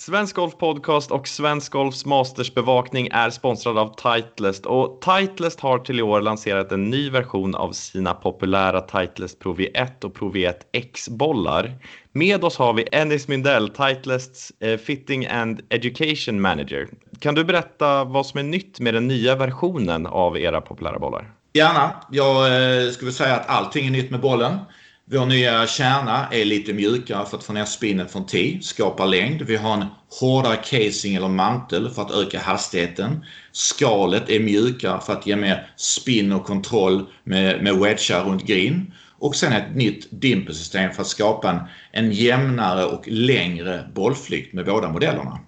Svensk Golf Podcast och Svensk Golfs Mastersbevakning är sponsrad av Titleist och Titleist har till i år lanserat en ny version av sina populära Titleist Pro V1 och Pro V1 X-bollar. Med oss har vi Ennis Mindell, Titleists eh, Fitting and Education Manager. Kan du berätta vad som är nytt med den nya versionen av era populära bollar? Gärna. Jag eh, skulle säga att allting är nytt med bollen. Vår nya kärna är lite mjukare för att få ner spinnet från tee, skapa längd. Vi har en hårdare casing eller mantel för att öka hastigheten. Skalet är mjukare för att ge mer spin och kontroll med, med wedgar runt green. Och sen ett nytt dimpelsystem för att skapa en, en jämnare och längre bollflykt med båda modellerna.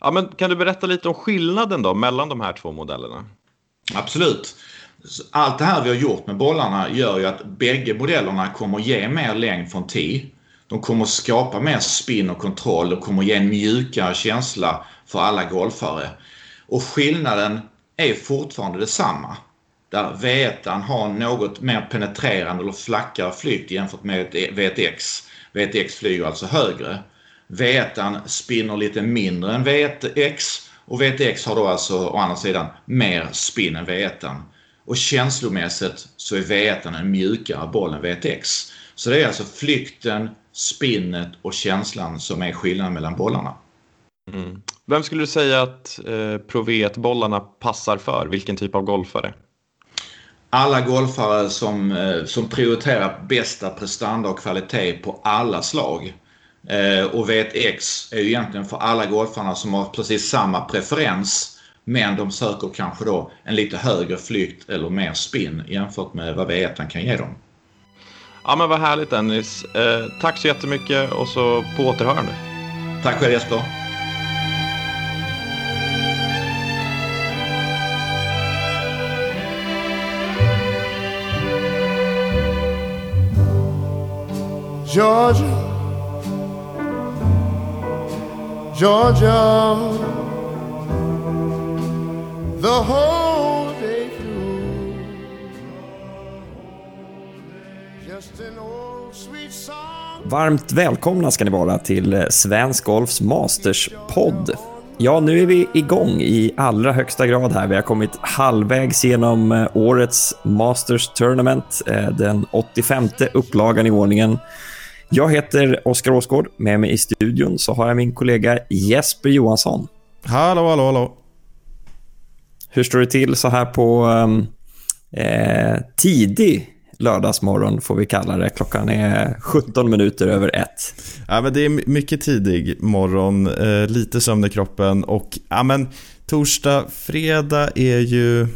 Ja, men kan du berätta lite om skillnaden då mellan de här två modellerna? Absolut. Allt det här vi har gjort med bollarna gör ju att bägge modellerna kommer ge mer längd från tee. De kommer skapa mer spin och kontroll och kommer ge en mjukare känsla för alla golfare. Och skillnaden är fortfarande detsamma. Där V1 har något mer penetrerande eller flackare flykt jämfört med e- V1X. V1X flyger alltså högre. V1 spinner lite mindre än V1X och VTx har då alltså å andra sidan mer spin än V1. Och känslomässigt så är V1 en mjukare boll än V1X. Så det är alltså flykten, spinnet och känslan som är skillnaden mellan bollarna. Mm. Vem skulle du säga att eh, Pro V1-bollarna passar för? Vilken typ av golfare? Alla golfare som, eh, som prioriterar bästa prestanda och kvalitet på alla slag. Eh, och V1X är ju egentligen för alla golfarna som har precis samma preferens men de söker kanske då en lite högre flykt eller mer spin jämfört med vad V1 kan ge dem. Ja men vad härligt Dennis. Eh, tack så jättemycket och så på återhörande. Tack själv Jesper. Georgia, Georgia, whole day through. Just an old sweet song. Varmt välkomna ska ni vara till Svensk Golfs Masters-podd. Ja, nu är vi igång i allra högsta grad här. Vi har kommit halvvägs genom eh, årets Masters Tournament, eh, den 85 upplagan i ordningen. Jag heter Oskar Åsgård. Med mig i studion så har jag min kollega Jesper Johansson. Hallå, hallå, hallå. Hur står det till så här på ehm, eh, tidig lördagsmorgon, får vi kalla det. Klockan är 17 minuter över ett. Ja, men det är mycket tidig morgon, eh, lite sömn i kroppen och ja, men, torsdag, fredag är ju...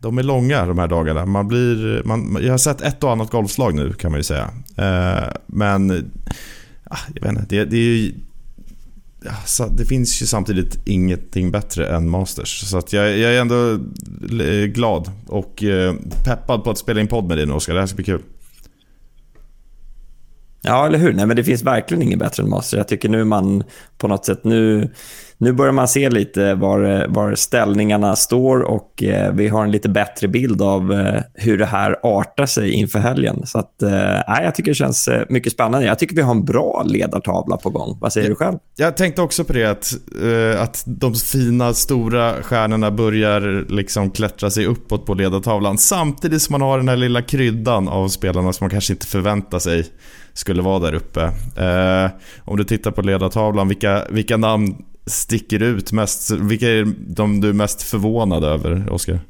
De är långa de här dagarna. Man blir, man, jag har sett ett och annat golfslag nu kan man ju säga. Eh, men ah, jag vet inte, det, det är ju Alltså, det finns ju samtidigt ingenting bättre än Masters. Så att jag, jag är ändå eh, glad och eh, peppad på att spela in podd med dig nu Oskar. Det här ska bli kul. Ja, eller hur? Nej, men det finns verkligen inget bättre än Masters. Jag tycker nu man på något sätt... Nu, nu börjar man se lite var, var ställningarna står och eh, vi har en lite bättre bild av eh, hur det här artar sig inför helgen. Så att, eh, jag tycker det känns eh, mycket spännande. Jag tycker vi har en bra ledartavla på gång. Vad säger jag, du själv? Jag tänkte också på det, att, eh, att de fina, stora stjärnorna börjar liksom klättra sig uppåt på ledartavlan. Samtidigt som man har den här lilla kryddan av spelarna som man kanske inte förväntar sig skulle vara där uppe. Eh, om du tittar på ledartavlan, vilka, vilka namn sticker ut mest? Vilka är de du är mest förvånad över, Oskar?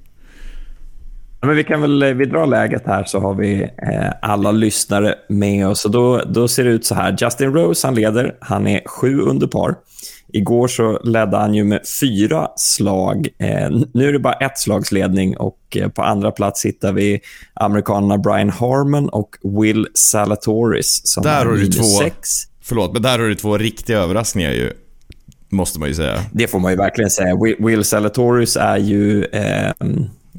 Ja, men vi kan väl eh, vi drar läget här så har vi eh, alla lyssnare med oss. Och då, då ser det ut så här. Justin Rose han leder. Han är sju under par. Igår så ledde han ju med fyra slag. Eh, nu är det bara ett slags ledning och eh, på andra plats hittar vi amerikanerna Brian Harmon och Will Salatoris som där har minus två, sex. Förlåt, men där har du två riktiga överraskningar ju. Måste man ju säga. Det får man ju verkligen säga. Will, Will Salatoris är ju... Eh,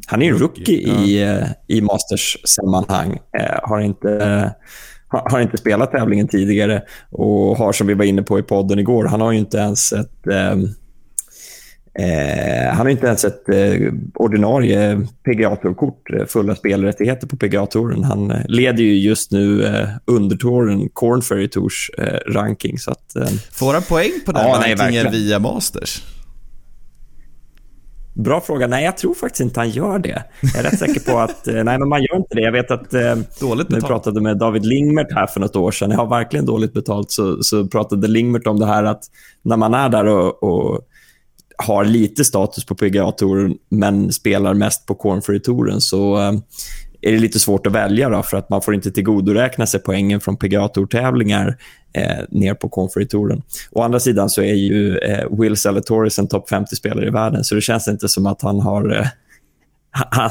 han är ju rookie ja. i, eh, i Masters-sammanhang. Eh, har inte har inte spelat tävlingen tidigare och har, som vi var inne på i podden igår, han har ju inte ens ett, eh, Eh, han har inte ens ett eh, ordinarie PGA-tourkort, eh, fulla spelrättigheter på PGA-touren. Han eh, leder ju just nu eh, undertouren Corn Ferry Tours eh, ranking. Så att, eh, Får han poäng på den Ja, nej, rankingen verkligen. via Masters? Bra fråga. Nej, jag tror faktiskt inte han gör det. Jag är rätt säker på att eh, nej, men man gör inte det. Jag vet att eh, Dåligt betalt. pratade med David Lingmert här för något år sedan, jag har verkligen dåligt betalt, så, så pratade Lingmert om det här att när man är där och, och har lite status på PGA-touren men spelar mest på Corn Ferry-touren så eh, är det lite svårt att välja då, för att man får inte tillgodoräkna sig poängen från PGA-tour-tävlingar eh, ner på Conferry-touren. Å andra sidan så är ju eh, Will Zalatoris en topp 50-spelare i världen, så det känns inte som att han har eh,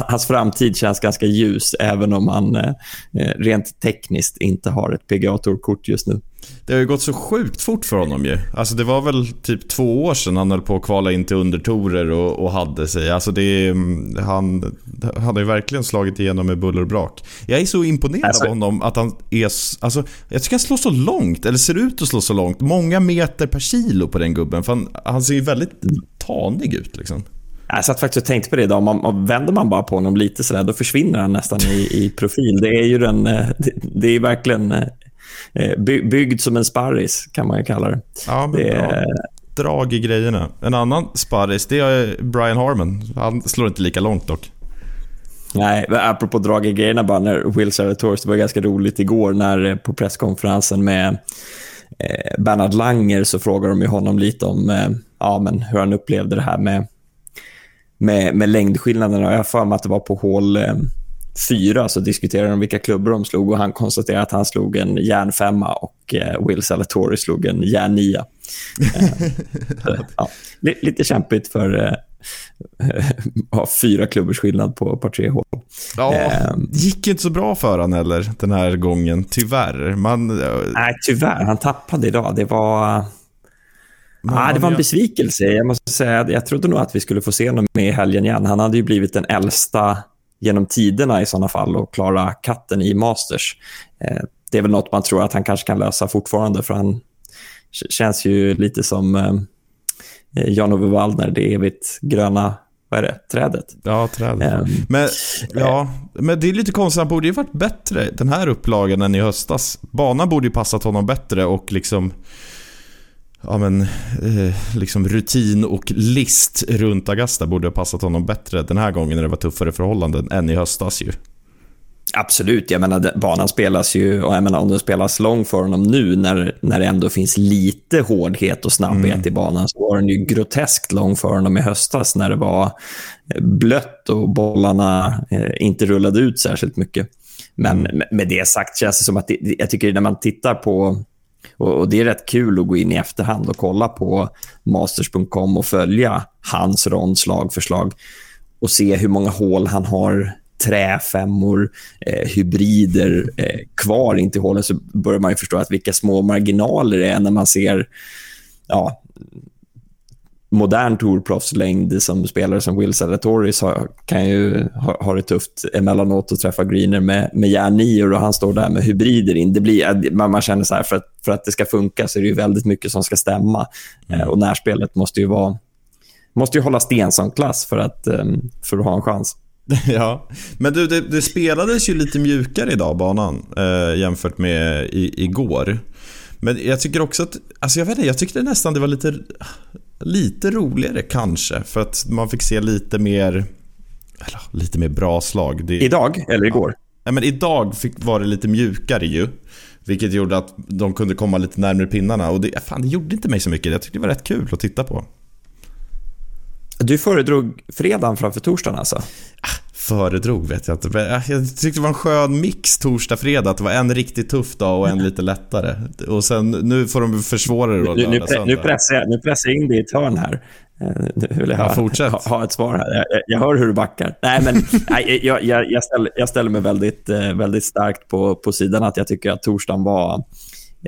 Hans framtid känns ganska ljus, även om han eh, eh, rent tekniskt inte har ett PGA-tourkort just nu. Det har ju gått så sjukt fort för honom ju. Alltså det var väl typ två år sedan han höll på att kvala in till undertorer och, och hade sig. Alltså det mm, han han hade ju verkligen slagit igenom med buller och brak. Jag är så imponerad Alltså- av honom att han är, alltså jag tycker han slår så långt, eller ser ut att slå så långt. Många meter per kilo på den gubben, för han, han ser ju väldigt tanig ut liksom. Jag satt faktiskt och tänkte på det idag. Man, vänder man bara på honom lite så där, då försvinner han nästan i, i profil. Det är ju den, eh, det, det är verkligen eh, by, byggd som en sparris, kan man ju kalla det. Ja, men Det bra. Drag i grejerna. En annan sparris, det är Brian Harmon. Han slår inte lika långt dock. nej, apropå drag i grejerna bara, när Will Zalatoris, det var ganska roligt igår när eh, på presskonferensen med eh, Bernhard Langer så frågade de ju honom lite om eh, ja, men hur han upplevde det här med, med, med längdskillnaderna. Jag har för mig att det var på hål eh, fyra så diskuterade de vilka klubbor de slog och han konstaterade att han slog en järnfemma och eh, Will Salatoris slog en järnnia. Eh, ja, li- lite kämpigt för eh, ha fyra klubbors skillnad på par tre hål. Ja, Ehm. det gick inte så bra för han heller den här gången, tyvärr. Man, Nej, tyvärr. Han tappade idag. Det var... Ah, det var en besvikelse. Jag måste säga, jag trodde nog att vi skulle få se honom med i helgen igen. Han hade ju blivit den äldsta genom tiderna i sådana fall och klara katten i Masters. Eh, det är väl något man tror att han kanske kan lösa fortfarande, för han känns ju lite som eh, Jan-Ove Waldner, det evigt gröna vad är det, trädet. Ja, trädet. Ehm, Men, ja, men det är lite konstigt, han borde ju varit bättre den här upplagan än i höstas. Banan borde ju passat honom bättre och liksom... Ja men, eh, liksom rutin och list runt Augusta borde ha passat honom bättre den här gången när det var tuffare förhållanden än i höstas ju. Absolut, jag menar banan spelas ju och jag menar om den spelas lång för honom nu när, när det ändå finns lite hårdhet och snabbhet i banan så var den ju groteskt lång för honom i höstas när det var blött och bollarna eh, inte rullade ut särskilt mycket. Men med- med det sagt känns det som att det- jag tycker när man tittar på och, och Det är rätt kul att gå in i efterhand och kolla på masters.com och följa hans rondslag för slag och se hur många hål han har träfemmor, eh, hybrider eh, kvar in till hålen så börjar man ju förstå att vilka små marginaler det är när man ser ja, modern tourproffslängd som spelare som Will Salatoris har, kan ju ha, ha det tufft emellanåt att träffa greener med, med järnnior och han står där med hybrider in. Det blir, man, man känner så här, för att, för att det ska funka så är det ju väldigt mycket som ska stämma. Eh, och närspelet måste ju vara måste ju hålla Stensson-klass för att, eh, för att ha en chans. Ja, men du, det, det spelades ju lite mjukare idag, banan, eh, jämfört med i, igår. Men jag tycker också att, alltså jag vet inte, jag tyckte nästan det var lite, lite roligare kanske. För att man fick se lite mer, eller, lite mer bra slag. Det, Idag, eller igår? ja, men idag fick, var det lite mjukare ju. Vilket gjorde att de kunde komma lite närmare pinnarna. Och det, fan, det gjorde inte mig så mycket. Jag tyckte det var rätt kul att titta på. Du föredrog fredagen framför torsdagen alltså? Föredrog vet jag inte. Men, äh, Jag tyckte det var en skön mix torsdag-fredag. Att det var en riktigt tuff dag och en lite lättare. Och sen, nu får de försvåra det då. Nu, nu, nu, pressar jag, nu pressar jag in dig i ett hörn här. Eh, Nu vill jag Ja, ha, ha, ha ett svar här. Jag, jag- hör hur du backar. Nej, men nej, jag, jag, jag, ställer, jag ställer mig väldigt, eh, väldigt starkt på, på sidan att jag tycker att torsdagen var...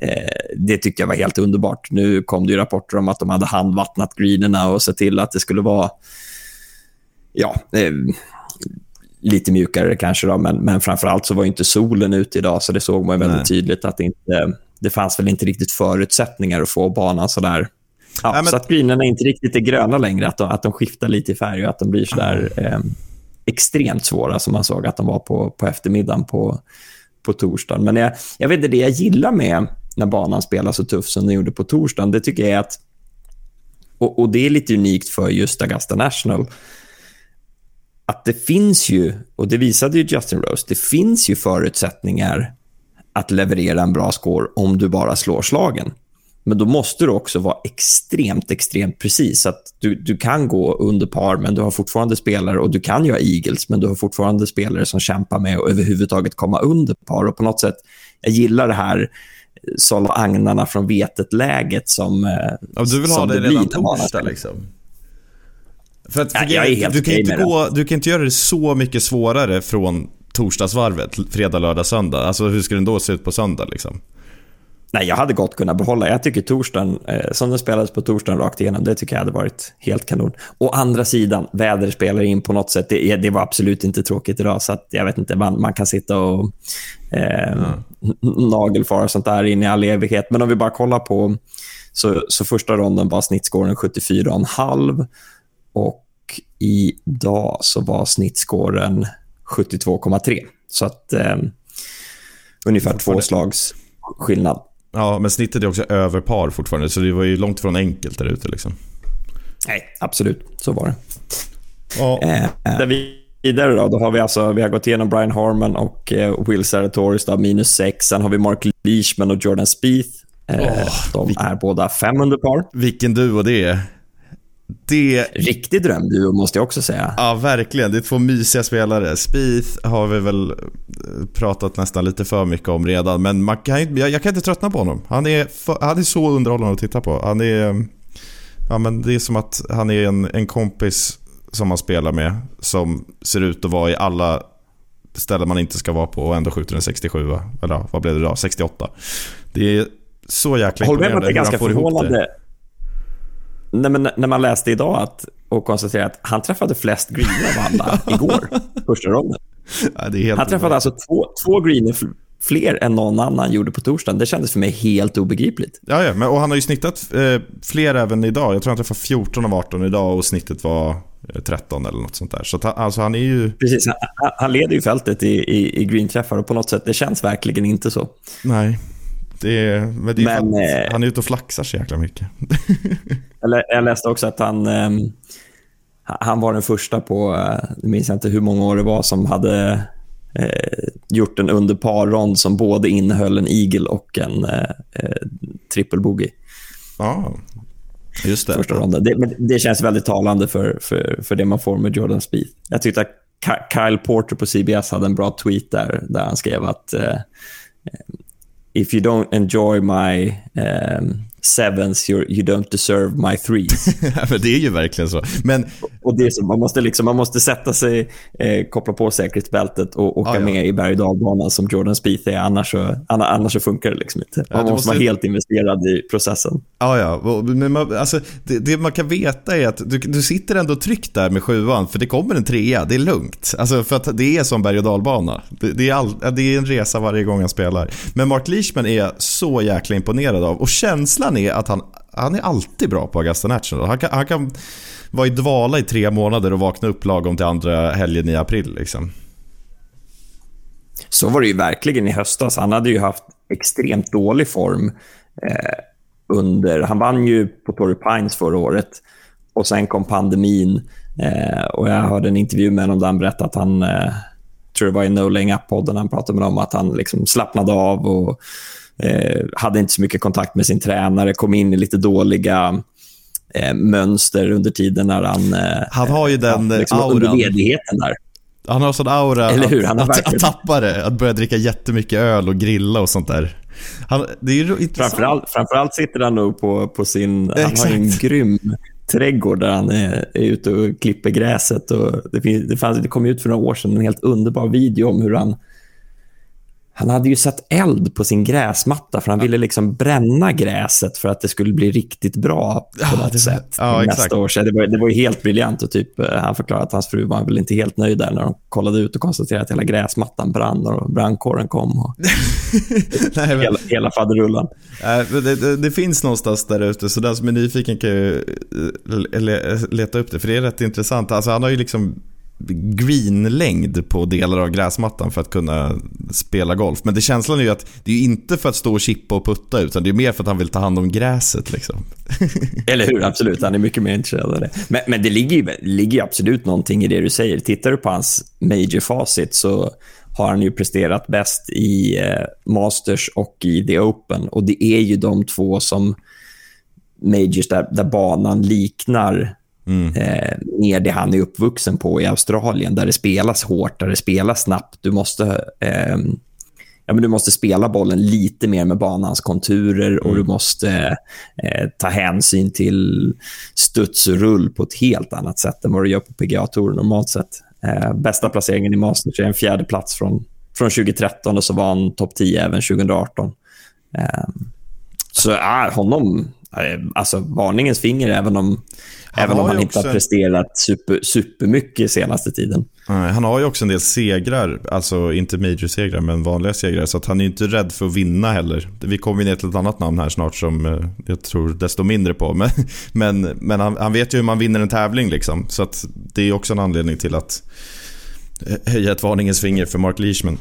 Eh, det tyckte jag var helt underbart. Nu kom det ju rapporter om att de hade handvattnat greenerna och sett till att det skulle vara... Ja, lite mjukare kanske, då, men, men framför allt så var inte solen ute idag, så det såg man väldigt Nej. tydligt att det inte... Det fanns väl inte riktigt förutsättningar att få banan så där Ja, Nej, men- Så att greenerna inte riktigt är gröna längre, att de, att de skiftar lite i färg och att de blir sådär eh, extremt svåra som man såg att de var på, på eftermiddagen på, på torsdagen. Men jag, jag vet inte, det jag gillar med när banan spelar så tufft som den gjorde på torsdagen, det tycker jag är att, och, och det är lite unikt för just Augusta National, att det finns ju, och det visade ju Justin Rose, det finns ju förutsättningar att leverera en bra score om du bara slår slagen. Men då måste du också vara extremt, extremt precis. Så att du, du kan gå under par, men du har fortfarande spelare och du kan göra eagles, men du har fortfarande spelare som kämpar med att överhuvudtaget komma under par. Och på något sätt, jag gillar det här eh, sålla agnarna från vetet-läget som, eh, Ja, du vill ha som det blir redan torsdag liksom? För att, Ja, för är helt du, kan inte gå, du kan inte göra det så mycket svårare från torsdagsvarvet, fredag, lördag, söndag. Alltså hur ska den då se ut på söndag liksom? Nej, jag hade gott kunnat behålla. Jag tycker torsdagen, eh, som den spelades på torsdagen rakt igenom, det tycker jag hade varit helt kanon. Å andra sidan, väder spelar in på något sätt. Det, det var absolut inte tråkigt idag, så att jag vet inte, man, man kan sitta och eh, n- nagelfara sånt där in i all evighet. Men om vi bara kollar på, så, så första ronden var snittskåren 74,5 och idag så var snittskåren 72,3. Så att eh, ungefär två slags skillnad. Ja, men snittet är också över par fortfarande, så det var ju långt från enkelt där ute liksom. Nej, absolut. Så var det. Ja, Eh, där vi vidare då, då har vi alltså, vi har gått igenom Brian Harmon och eh, Will Saratoris, då, minus 6. Sen har vi Mark Leishman och Jordan Spieth. Eh, de vilken- är båda fem under par. vilken duo det är. Det Riktig drömduo måste jag också säga. Ja, verkligen. Det är två mysiga spelare. Spieth har vi väl eh, pratat nästan lite för mycket om redan, men man kan, jag, jag kan inte tröttna på honom. Han är, för, han är så underhållande att titta på. Han är, ja, men det är som att han är en, en kompis som man spelar med, som ser ut att vara i alla ställen man inte ska vara på och ändå skjuter en 67. va? Eller vad blev det då? 68. Det är så jäkla imponerande hur han får ihop det. Nej, men när man läste idag att, och konstaterade att han träffade flest greener av alla igår, första ronden. Ja, Han träffade alltså två, två greener fl- fler än någon annan gjorde på torsdagen. Det kändes för mig helt obegripligt. Ja, ja men, och han har ju snittat eh, fler även idag. Jag tror han träffade 14 av 18 idag och snittet var eh, 13 eller något sånt där. Så han, alltså han är ju... Precis, han- han leder ju fältet i, i, i greenträffar och på något sätt, det känns verkligen inte så. Nej. Det är, men det är Men, att eh, han är ute och flaxar så jäkla mycket. Jag, lä, jag läste också att han, ehm, han var den första på, eh, nu minns jag inte hur många år det var, som hade eh, gjort en under par-rond som både innehöll en eagle och en eh, eh, triple bogey ja, just det. första ronden. Det, men det känns väldigt talande för, för, för det man får med Jordan Spieth. Jag tyckte att Kyle Porter på CBS hade en bra tweet där, där han skrev att eh, If you don't enjoy my um, sevens, you don't deserve my threes. men det är ju verkligen så. Men Och det är så, man, måste liksom, man måste sätta sig, eh, koppla på säkerhetsbältet och åka Ja, ja. med i berg och som Jordan Spieth är. Annars så, anna- annars så funkar det liksom inte. Ja, Man du måste vara måste- helt investerad i processen. Ja, ja. Men man, alltså, det, det man kan veta är att du, du sitter ändå tryggt där med sjuan, för det kommer en trea. Det är lugnt. Alltså, för att det är som berg och dalbana. Det, det, är all, det är en resa varje gång han spelar. Men Mark Leishman är jag så jäkla imponerad av. Och känslan är att han, han är alltid bra på Augusta National. Han kan, han kan vara i dvala i tre månader och vakna upp lagom till andra helgen i april. Liksom. Så var det ju verkligen i höstas. Han hade ju haft extremt dålig form eh, under... Han vann ju på Torrey Pines förra året och sen kom pandemin. Eh, och Jag hörde en intervju med honom där han berättade att han... Eh, tror det var i No Laying Up-podden han pratade med dem att han liksom slappnade av och eh, hade inte så mycket kontakt med sin tränare. Kom in i lite dåliga eh, mönster under tiden när han... Eh, Han har ju den ja, liksom under auran. ledigheten där. Han har sån aura Eller hur? Han att, att, verkligen- att tappa det, att börja dricka jättemycket öl och grilla och sånt där. Han, det är ju intressant. Framförallt, framförallt sitter han nog på, på sin... Han har en grym trädgård där han är, är ute och klipper gräset. Och det, finns, det, fanns, det kom ut för några år sedan en helt underbar video om hur han han hade ju satt eld på sin gräsmatta för han ville liksom bränna gräset för att det skulle bli riktigt bra på Ja, något det- sätt ja, till exakt. nästa år. Så det, var, det var helt briljant och typ, eh, han förklarade att hans fru var väl inte helt nöjd där när de kollade ut och konstaterade att hela gräsmattan brann och brandkåren kom och Nej, men, hela, hela faderullan. det, det, det finns någonstans där ute, så den som är nyfiken kan ju eh, le, leta upp det, för det är rätt intressant. Alltså, han har ju liksom greenlängd på delar av gräsmattan för att kunna spela golf. Men det känslan är ju att det är inte för att stå och chippa och putta, utan det är mer för att han vill ta hand om gräset. Liksom. Eller hur? Absolut. Han är mycket mer intresserad av det. Men, men det ligger ju ligger absolut någonting i det du säger. Tittar du på hans major-facit så har han ju presterat bäst i eh, Masters och i The Open. Och det är ju de två som majors där, där banan liknar eh, mer det han är uppvuxen på i Australien, där det spelas hårt, där det spelas snabbt. Du måste, eh, ja, men du måste spela bollen lite mer med banans konturer och du måste eh, ta hänsyn till studs och rull på ett helt annat sätt än vad du gör på PGA-touren normalt sett. Eh, bästa placeringen i Masters är en fjärde plats från, från 2013 och så var han topp 10 även 2018. Eh, så ja, honom, alltså varningens finger även om Han även om han inte också har presterat super, supermycket senaste tiden. Nej, Han har ju också en del segrar, alltså inte major-segrar men vanliga segrar. Så att han är ju inte rädd för att vinna heller. Vi kommer ju ner till ett annat namn här snart som eh, jag tror desto mindre på. Men, men, men han, han vet ju hur man vinner en tävling liksom. Så det är också en anledning till att eh, höja ett varningens finger för Mark Leishman.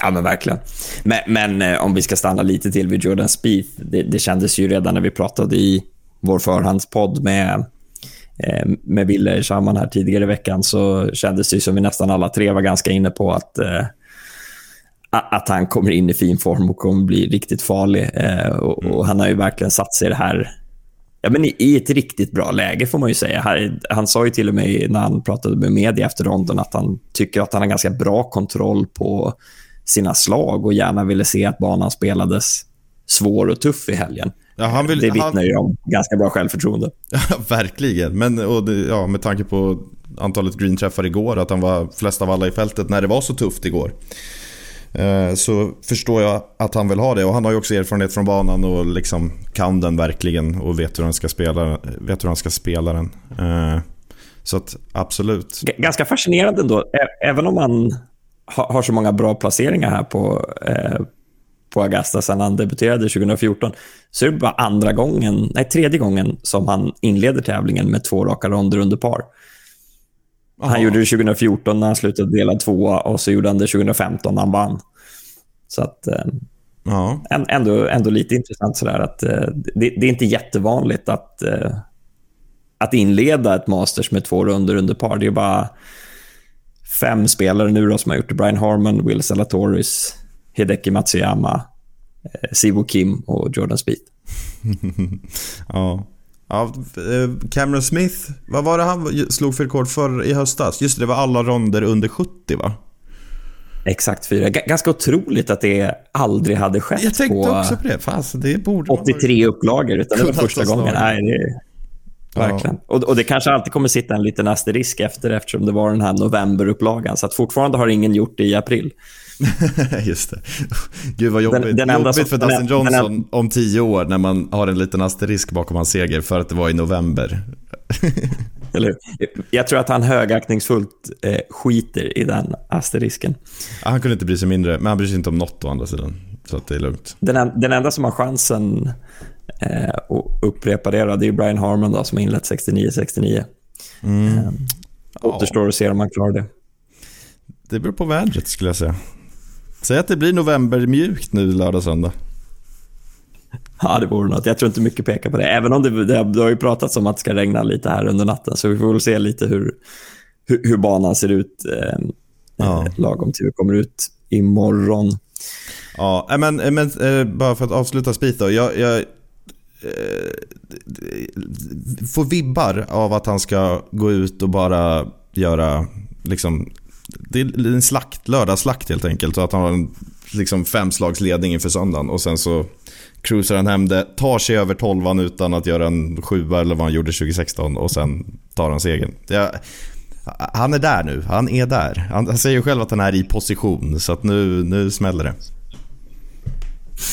Ja, men verkligen. Men, men eh, om vi ska stanna lite till vid Jordan Spieth. Det, det kändes ju redan när vi pratade i vår förhandspodd med, eh, med Wille i samman här tidigare i veckan så kändes det som vi nästan alla tre var ganska inne på att, eh, att han kommer in i fin form och kommer bli riktigt farlig. Och, och Han har ju verkligen satt sig i det här Ja, men i, I ett riktigt bra läge får man ju säga. Han, han sa ju till och med när han pratade med media efter ronden att han tycker att han har ganska bra kontroll på sina slag och gärna ville se att banan spelades svår och tuff i helgen. Ja, vill, det vittnar han, ju om ganska bra självförtroende. Ja, verkligen. Men och det, ja, med tanke på antalet greenträffar igår, att han var flest av alla i fältet när det var så tufft igår. Eh, Så förstår jag att han vill ha det och han har ju också erfarenhet från banan och liksom kan den verkligen och vet hur han ska spela, vet hur han ska spela den. Eh, Så att absolut. G- ganska fascinerande ändå. Även om man ha, har så många bra placeringar här på, eh, på Augusta sedan han debuterade 2014, så är det bara andra gången, nej tredje gången som han inleder tävlingen med två raka ronder under par. Han Aha. gjorde det 2014 när han slutade delad tvåa och så gjorde han det 2015 när han vann. Så att, eh, Ja, ändå, ändå lite intressant sådär att eh, det, det är inte jättevanligt att, eh, att inleda ett Masters med två runder under par. Det är bara fem spelare nu då som har gjort det. Brian Harmon, Will Zalatoris, Hideki Matsuyama, eh, Siwo Kim och Jordan Spieth. ja. Ja, eh, Cameron Smith, vad var det han slog för rekord för i höstas? Just det, det var alla ronder under 70 va? Exakt fyra. G- ganska otroligt att det aldrig hade skett Jag tänkte på också på det. Fast det borde man 83 upplagor, utan det var första ta gången. Nej, det, verkligen. Och, och det kanske alltid kommer sitta en liten asterisk efter eftersom det var den här novemberupplagan. Så att fortfarande har ingen gjort det i april. Just det. Gud vad jobbigt, Den- den jobbigt som- för den- Dustin den- Johnson om tio år när man har en liten asterisk bakom hans seger för att det var i november. Eller? Jag tror att han högaktningsfullt eh, skiter i den asterisken. Ja, Han kunde inte bry sig mindre, men han bryr sig inte om något å andra sidan. Så att det är lugnt. Den, en, den enda som har chansen eh, att upprepa det, då, det är Brian Harmon då, som har inlett 69-69. Eh, återstår att se om han klarar det. Det beror på vädret skulle jag säga. Säg att det blir november mjukt nu lördag söndag. Ja, det vore något. Jag tror inte mycket pekar på det. Även om det, det, det har ju pratats om att det ska regna lite här under natten. Så vi får väl se lite hur, hur, hur banan ser ut eh, Ja. eh, lagom till vi kommer ut imorgon. Ja, äh, men, äh, men bara för att avsluta Spieth då. Jag, jag Eh, får vibbar av att han ska gå ut och bara göra liksom det är en slakt, lördagsslakt helt enkelt. Och att han har en liksom femslagsledning inför söndagen. Och sen så cruisar han hem det, tar sig över tolvan utan att göra en sjua eller vad han gjorde 2016 och sen tar han segern. Jag, Han är där nu, han är där. Han, han säger själv att han är i position, så att nu, nu smäller det.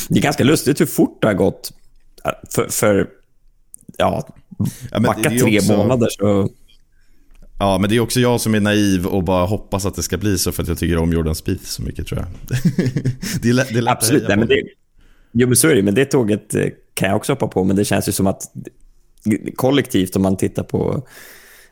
Det är ganska lustigt hur fort det har gått. För, för ja, Ja, backa tre också- månader så... Ja, men det är också jag som är naiv och bara hoppas att det ska bli så för att jag tycker om Jordan Spieth så mycket tror jag. det är lätt, det är lätt Absolut. Nej, men det, jo, men så är det. Men det tåget eh, kan jag också hoppa på. Men det känns ju som att kollektivt, om man tittar på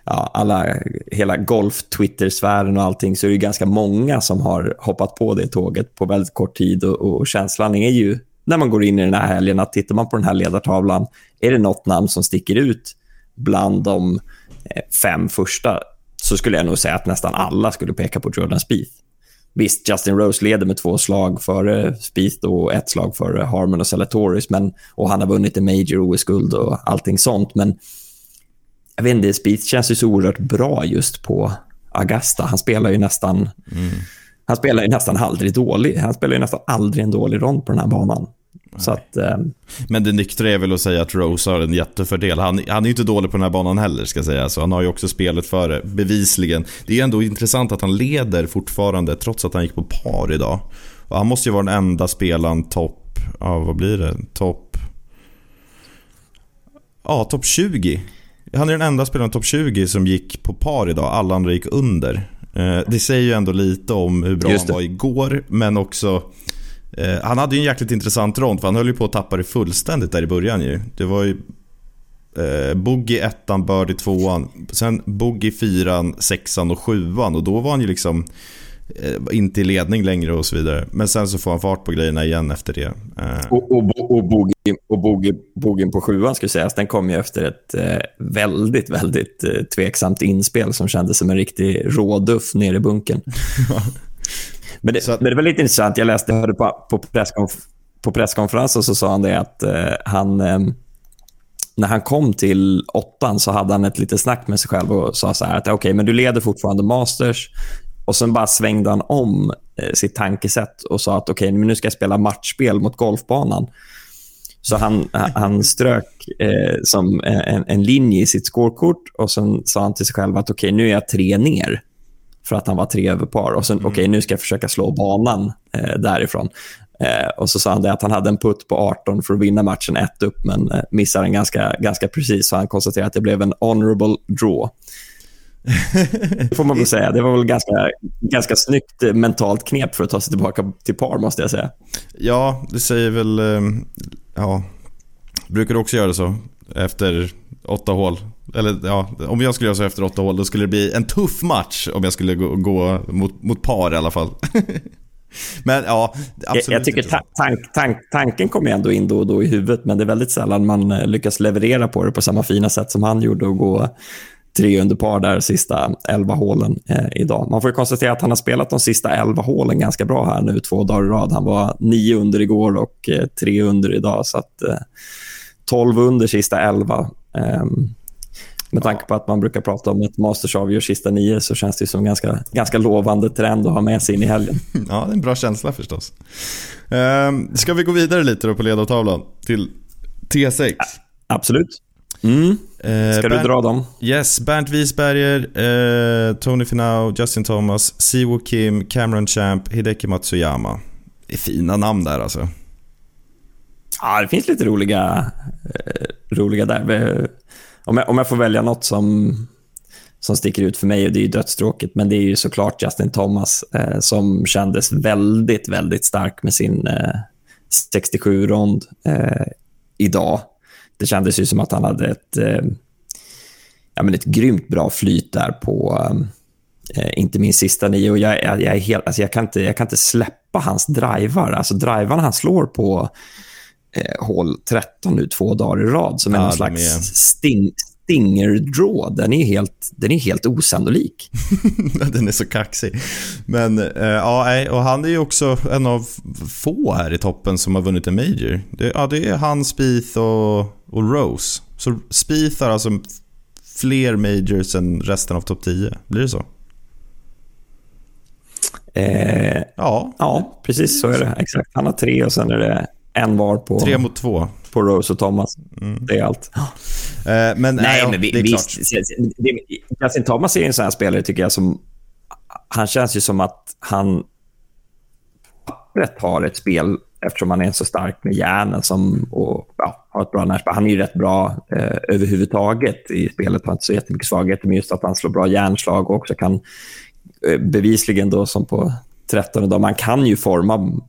ja, alla, hela golf-Twitter-sfären och allting, så är det ganska många som har hoppat på det tåget på väldigt kort tid. Och, och känslan är ju, när man går in i den här helgen, att tittar man på den här ledartavlan, är det något namn som sticker ut bland de eh, fem första, så skulle jag nog säga att nästan alla skulle peka på Jordan Spieth. Visst, Justin Rose leder med två slag före Spieth och ett slag före Harmon och Salatoris. Men, och han har vunnit en major OS-guld och allting sånt. Men jag vet inte, Spieth känns ju så oerhört bra just på Augusta. Han spelar ju nästan, han spelar ju nästan aldrig dålig. Han spelar ju nästan aldrig en dålig rond på den här banan. Så att, eh, Men det nyktra är väl att säga att Rose har en jättefördel. Han, han är ju inte dålig på den här banan heller ska säga. Så han har ju också spelet före, bevisligen. Det är ändå intressant att han leder fortfarande trots att han gick på par idag. Och han måste ju vara den enda spelaren topp, ja vad blir det? Topp... Ja, topp 20. Han är den enda spelaren topp 20 som gick på par idag. Alla andra gick under. Eh, Det säger ju ändå lite om hur bra han var igår, men också Eh, han hade ju en jäkligt intressant rond för han höll ju på att tappa det fullständigt där i början ju. Det var ju eh, Boogie ettan, Birdie tvåan, sen Boogie fyran, sexan och sjuan och då var han ju liksom eh, inte i ledning längre och så vidare. Men sen så får han fart på grejerna igen efter det. Eh, och, och, och, bogey, och bogey, bogeyn på sjuan skulle sägas, den kom ju efter ett väldigt, väldigt eh, tveksamt inspel som kändes som en riktig råduff nere i bunkern. men, det, att- men det var lite intressant. Jag läste, hörde på, på, presskonf, på presskonferensen så sa han det att eh, han... Eh, när han kom till åttan så hade han ett litet snack med sig själv och sa så här att okej, men du leder fortfarande Masters. Och sen bara svängde han om eh, sitt tankesätt och sa att okej, men nu ska jag spela matchspel mot golfbanan. Så han, han strök eh, som en, en linje i sitt scorekort och sen sa han till sig själv att okej, nu är jag tre ner för att han var tre över par. Och sen, okej, nu ska jag försöka slå banan eh, därifrån. Eh, och så sa han det att han hade en putt på 18 för att vinna matchen ett upp, men eh, missade den ganska, ganska precis. Så han konstaterade att det blev en honorable draw. Det får man väl säga. Det var väl ganska, ganska snyggt eh, mentalt knep för att ta sig tillbaka till par, måste jag säga. ja, det säger väl... Eh, ja, brukar du också göra så efter åtta hål? Eller ja, om jag skulle göra så efter åtta hål då skulle det bli en tuff match om jag skulle gå, gå mot, mot par i alla fall. Men ja, absolut Jag, jag tycker ta, tank, tank, tanken kommer ändå in då och då i huvudet, men det är väldigt sällan man eh, lyckas leverera på det på samma fina sätt som han gjorde och gå tre under par där sista elva hålen eh, idag. Man får ju konstatera att han har spelat de sista elva hålen ganska bra här nu två dagar i rad. Han var nio under igår och eh, tre under idag, så att eh, 12 under sista elva. Ehm, med tanke på att man brukar prata om att Masters avgör sista nio så känns det som ganska, ganska lovande trend att ha med sig in i helgen. Ja, det är en bra känsla förstås. Ehm, ska vi gå vidare lite då på ledartavlan till T6? Absolut. Mm. Eh, Ska du dra dem? Yes, Bernt Wiesberger, eh, Tony Finau, Justin Thomas, Siwoo Kim, Cameron Champ, Hideki Matsuyama. Det är fina namn där alltså. Ja, det finns lite roliga, eh, roliga där. Om jag, om jag får välja något som, som sticker ut för mig, och det är ju dödstråkigt, men det är ju såklart Justin Thomas eh, som kändes väldigt, väldigt stark med sin eh, 67-rond eh, idag. Det kändes ju som att han hade ett, eh, ja, men ett grymt bra flyt där på eh, inte minst sista nio. Och jag, jag, jag, är helt, alltså jag, kan inte, jag kan inte släppa hans drivar. Alltså drivarna han slår på eh, hål 13 nu två dagar i rad som är Ja, någon de slags är- sting, stinger draw. Den är helt, den är helt osannolik. Den är så kaxig. Men eh, ja, och han är ju också en av få här i toppen som har vunnit en major. Det, ja, det är han, Spieth och, och Rose. Så Spieth har alltså fler majors än resten av topp 10. Blir det så? Eh, Ja, ja, precis så är det. Exakt. Han har tre och sen är det en var på, tre mot två. på Rose och Thomas. Mm. Det är allt. Eh, men Nej, ja, men vi, det är visst. klart. Justin Thomas är en sån här spelare, tycker jag, som... Han känns ju som att han pappret har ett spel eftersom han är så stark med hjärnan som, och ja, har ett bra närspel. Han är ju rätt bra eh, överhuvudtaget i spelet. Han har inte så jättemycket svagheter, men just att han slår bra hjärnslag och också kan eh, bevisligen då som på 13 dag, man kan ju forma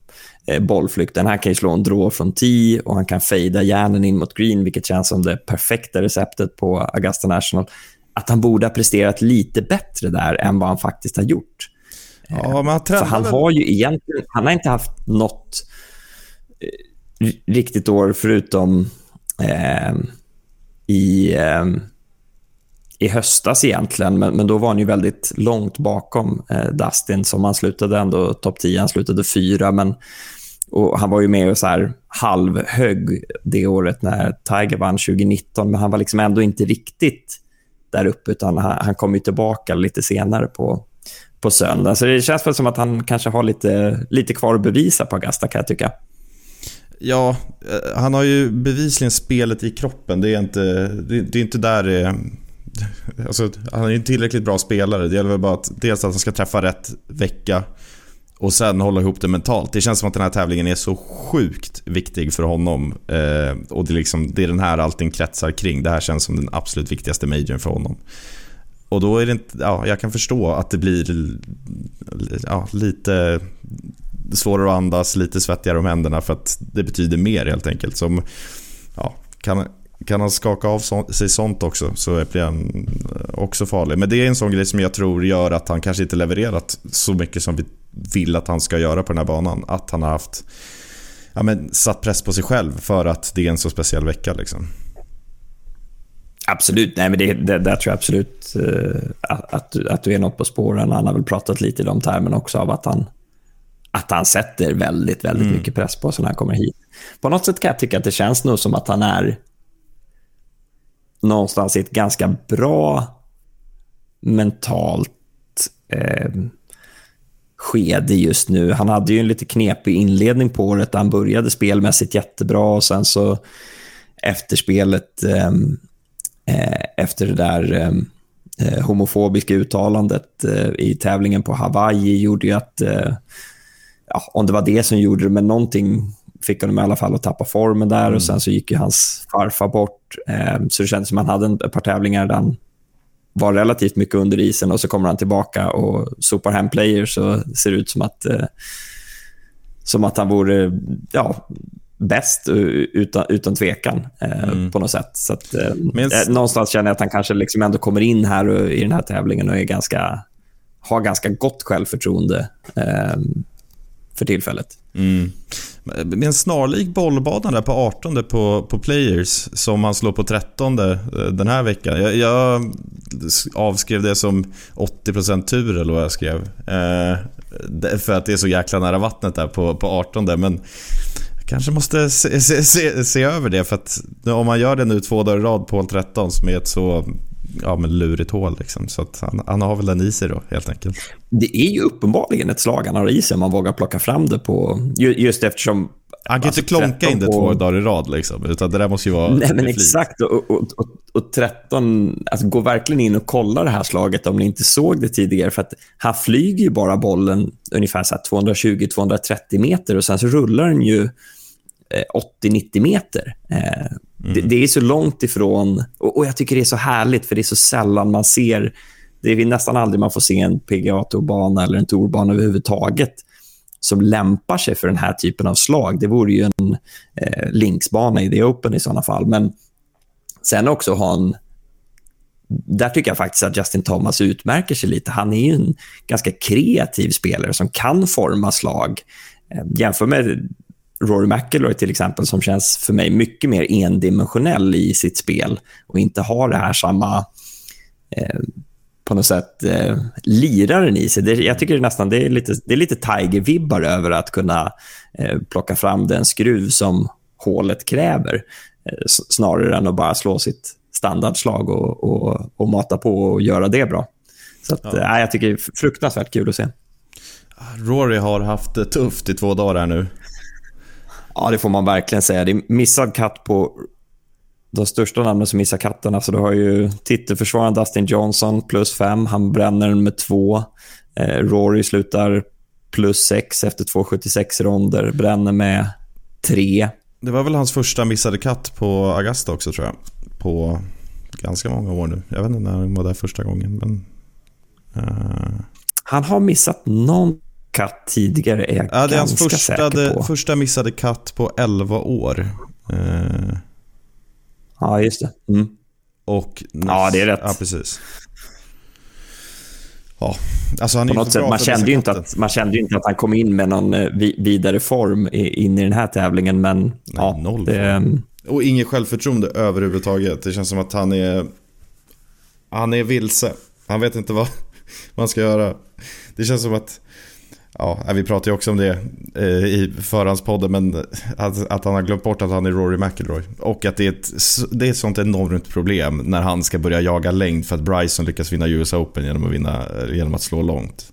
eh, bollflykten. Han kan ju slå en draw från 10 och han kan fejda järnen in mot green, vilket känns som det perfekta receptet på Augusta National. Att han borde ha presterat lite bättre där än vad han faktiskt har gjort. Ja, men han För trendar han har ju egentligen, han har inte haft något eh, riktigt år förutom eh, i, eh, i höstas egentligen. Men, men då var han ju väldigt långt bakom eh, Dustin som han slutade ändå topp 10. Han slutade fyra, men och han var ju med och så här halvhögg det året när Tiger vann 2019, men han var liksom ändå inte riktigt där uppe, utan han, han kom ju tillbaka lite senare på, på söndag. Så det känns väl som att han kanske har lite, lite kvar att bevisa på Augusta, kan jag tycka. Ja, eh, han har ju bevisligen spelet i kroppen. Det är inte, det, det är inte där det... Eh, alltså, han är ju en tillräckligt bra spelare. Det gäller väl bara att dels att han ska träffa rätt vecka och sen hålla ihop det mentalt. Det känns som att den här tävlingen är så sjukt viktig för honom. Eh, och det är, liksom, det är den här allting kretsar kring. Det här känns som den absolut viktigaste majorn för honom. Och då är det inte, ja, jag kan förstå att det blir ja, lite svårare att andas, lite svettigare om händerna för att det betyder mer helt enkelt. Som, ja, kan, kan han skaka av så, sig sånt också så blir han också farlig. Men det är en sån grej som jag tror gör att han kanske inte levererat så mycket som vi vill att han ska göra på den här banan. Att han har haft ja, men, satt press på sig själv för att det är en så speciell vecka. Liksom. Absolut, nej men det, det, där tror jag absolut eh, att, att, du, är något på spåren. Han har väl pratat lite i de termerna också av att han, att han sätter väldigt, väldigt mycket press på sig när han kommer hit. På något sätt kan jag tycka att det känns nog som att han är någonstans i ett ganska bra mentalt eh, skede just nu. Han hade ju en lite knepig inledning på året han började spelmässigt jättebra och sen så efter spelet, eh, eh, efter det där eh, homofobiska uttalandet eh, i tävlingen på Hawaii gjorde ju att, eh, ja, om det var det som gjorde det, men någonting fick honom i alla fall att tappa formen där och sen så gick ju hans farfar bort. Eh, så det kändes som att han hade en- ett par tävlingar där han var relativt mycket under isen och så kommer han tillbaka och sopar hem players och ser ut som att, eh, som att han vore ja, bäst utan, utan tvekan eh, på något sätt. Så att, eh, Men- eh, någonstans känner jag att han kanske liksom ändå kommer in här och, i den här tävlingen och är ganska, har ganska gott självförtroende eh, för tillfället. Mm. Med en snarlik bollbana där på 18 på, på Players som han slår på 13 eh, den här veckan. Jag, jag avskrev det som 80% tur eller vad jag skrev. Eh, för att det är så jäkla nära vattnet där på, på 18 men jag kanske måste se, se, se, se över det för att om man gör det nu två dagar i rad på hål 13 som är ett så ja, men lurigt hål liksom. Så han, han har väl den i sig då helt enkelt. Det är ju uppenbarligen ett slag han har i sig om man vågar plocka fram det på... ju- Just eftersom... Han kan alltså, inte klonka 13 in det på- två dagar i rad liksom. Utan det där måste ju vara Nej, men exakt. Och, och, och, och 13, alltså gå verkligen in och kolla det här slaget om ni inte såg det tidigare. För att han flyger ju bara bollen ungefär så här 220-230 meter och sen så rullar den ju eh, 80-90 meter. Eh, det, det är så långt ifrån... Och, och jag tycker det är så härligt, för det är så sällan man ser... Det är nästan aldrig man får se en PGA-tourbana eller en tourbana överhuvudtaget som lämpar sig för den här typen av slag. Det vore ju en eh, linksbana i The Open i sådana fall. Men sen också ha en... Där tycker jag faktiskt att Justin Thomas utmärker sig lite. Han är ju en ganska kreativ spelare som kan forma slag. Eh, jämför med Rory McIlroy till exempel, som känns för mig mycket mer endimensionell i sitt spel och inte har det här samma eh, på något sätt eh, liraren i sig. Det, jag tycker det nästan det är lite, det är lite Tiger-vibbar över att kunna eh, plocka fram den skruv som hålet kräver eh, snarare än att bara slå sitt standardslag och, och, och mata på och göra det bra. Så att, eh, jag tycker det är fruktansvärt kul att se. Rory har haft det tufft i två dagar här nu. Ja, det får man verkligen säga. Det är missad katt på de största namnen som missar katten. Alltså, du har ju titelförsvararen Dustin Johnson plus fem. Han bränner den med två. Eh, Rory slutar plus sex efter 2,76 ronder. Bränner med tre. Det var väl hans första missade katt på Augusta också tror jag. På ganska många år nu. Jag vet inte när han var där första gången. Men, uh... Han har missat någon katt tidigare är jag ja, det är hans ganska första, på. första missade katt på 11 år. Uh... Ja, just det. Mm. Och Ja, det är rätt. Ja, precis. Ja, alltså han är På något sätt, man, kände ju inte att, man kände inte att han kom in med någon eh, vi- vidare form in i den här tävlingen, men ja, noll det, Och inget självförtroende överhuvudtaget. Det känns som att han är... Han är vilse. Han vet inte vad han ska göra. Det känns som att... Ja, vi pratade ju också om det eh, i förhandspodden, men att, att han har glömt bort att han är Rory McIlroy. Och att det är, ett, det är ett sånt enormt problem när han ska börja jaga längd för att Bryson lyckas vinna US Open genom att, vinna, genom att slå långt.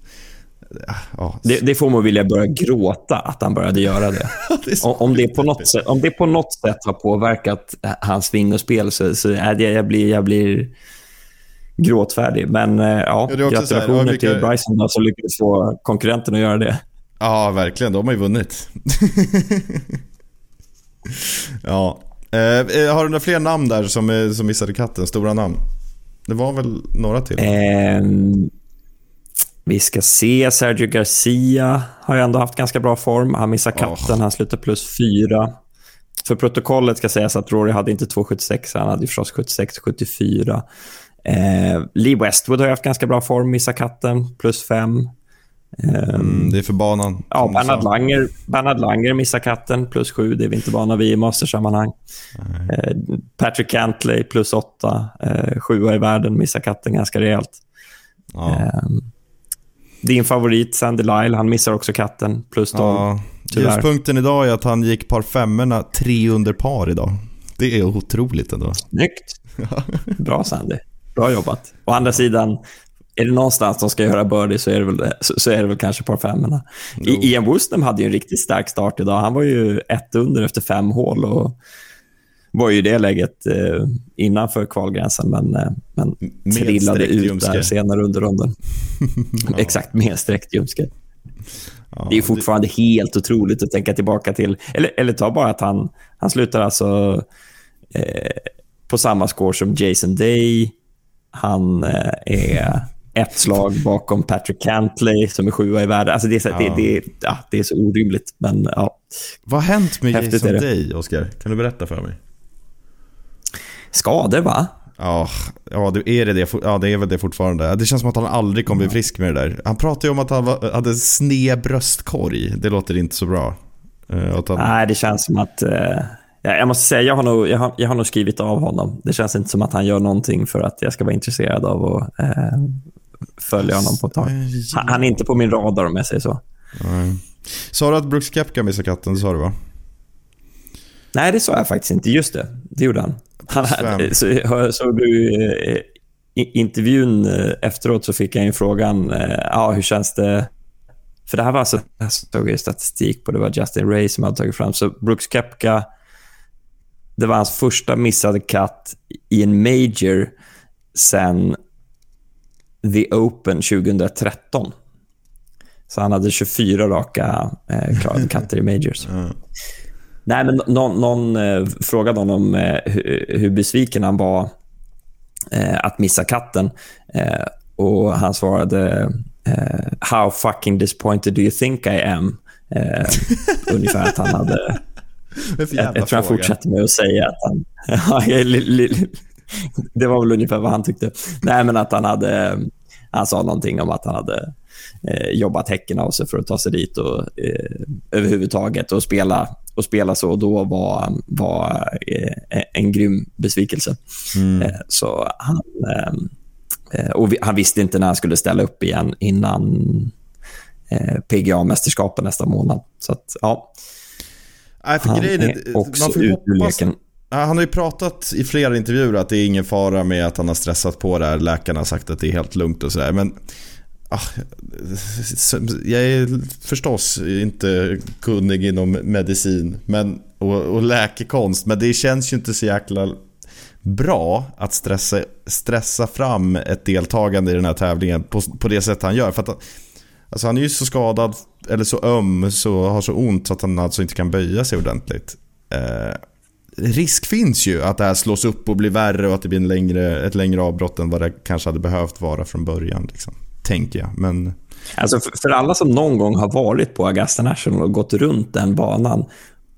Ja, det, det får mig vilja börja gråta att han började göra det. det om, det på något sätt, om det på något sätt har påverkat eh, hans sving och spel så, så är det, jag, blir, jag blir gråtfärdig. Men eh, ja, Ja, här, gratulationer ja, vilka- till Bryson då, som lyckades få konkurrenten att göra det. Ja, verkligen. De har ju vunnit. ja. Eh, har du några fler namn där som, eh, som missade katten? Stora namn? Det var väl några till? Ehm, vi ska se. Sergio Garcia har ju ändå haft ganska bra form. Han missar katten. Han slutar plus fyra. För protokollet ska sägas att Rory hade inte 2,76. Han hade förstås 76-74. Eh, Lee Westwood har haft ganska bra form. Missar katten. Plus fem. Ehm, Mm, det är för banan. Ja, Bernhard. Langer, Bernhard Langer missar katten, plus sju. Det är vi inte vana vid i mastersammanhang. Eh, Patrick Cantley, plus åtta. Eh, sjua i världen, missar katten ganska rejält. Ja. Eh, din favorit, Sandy Lyle, han missar också katten, plus 12. Ja. Ljuspunkten idag är att han gick par femmorna tre under par idag. Det är otroligt ändå. Snyggt. Bra Sandy. Bra jobbat. Å andra sidan, är det någonstans de ska göra birdie så är det väl, så, så är det väl kanske par femmorna. I, Ian Woosnam hade ju en riktigt stark start idag. Han var ju ett under efter fem hål och var ju i det läget eh, innanför kvalgränsen, men, eh, men trillade ut ljumske. där senare under ronden. Exakt, med sträckt ljumske. Ja, Det är fortfarande helt otroligt att tänka tillbaka till. Eller, eller ta bara att han, han slutar alltså eh, på samma score som Jason Day. Han eh, är ett slag bakom Patrick Cantley som är sjua i världen. Alltså det, är så, Ja. det, det, ja, det är så orimligt. Men ja, Vad har hänt med Häftigt Jason. Day, Oskar? Kan du berätta för mig? skador va? Ja, ja det är det, det, ja, det är väl det fortfarande. Det känns som att han aldrig kommer bli frisk med det där. Han pratade ju om att han var, hade sned bröstkorg. Det låter inte så bra. Eh, han, Nej, det känns som att... Ja, jag måste säga, jag har, nog, jag, har, jag har nog skrivit av honom. Det känns inte som att han gör någonting för att jag ska vara intresserad av att eh, följa honom på ett tag. Han, han är inte på min radar om jag säger så. Nej. Sa du att Brooks Koepka missade katten? Det sa du va? Nej, det sa jag faktiskt inte. Just det, det gjorde han. han så, såg du eh, intervjun eh, efteråt så fick jag ju frågan, eh, ja, hur känns det? För det här var alltså, jag såg ju statistik på, det var Justin Ray som hade tagit fram. Så Brooks Koepka, det var hans första missade katt i en major sen The Open 2013. Så han hade 24 raka eh, klarade katter i majors. Ja. Nej, men någon, någon eh, frågade honom eh, hur, hur besviken han var eh, att missa katten. Eh, och Han svarade eh, “How fucking disappointed do you think I am?” eh, Ungefär att han hade... Jag, jag tror han fortsätter med att säga att han... Det var väl ungefär vad han tyckte. Nej, men att han hade... Han sa någonting om att han hade eh, jobbat häcken av sig för att ta sig dit och eh, överhuvudtaget och spela, och spela så då var, var eh, en grym besvikelse. Mm. Eh, så han, eh, och vi, han visste inte när han skulle ställa upp igen innan eh, PGA-mästerskapet nästa månad. Så att, ja, Nej, för han grejen är är, också man får ute ur leken. Han har ju pratat i flera intervjuer att det är ingen fara med att han har stressat på det här. Läkarna har sagt att det är helt lugnt och sådär. Men ah, jag är förstås inte kunnig inom medicin men, och, och läkekonst, men det känns ju inte så jäkla bra att stressa, stressa fram ett deltagande i den här tävlingen på, på det sätt han gör. För att, alltså han är ju så skadad, eller så öm, så har så ont så att han alltså inte kan böja sig ordentligt. Eh, risk finns ju att det här slås upp och blir värre och att det blir en längre, ett längre avbrott än vad det kanske hade behövt vara från början. Liksom. Tänker jag. Men... Alltså för, för alla som någon gång har varit på Augusta National och gått runt den banan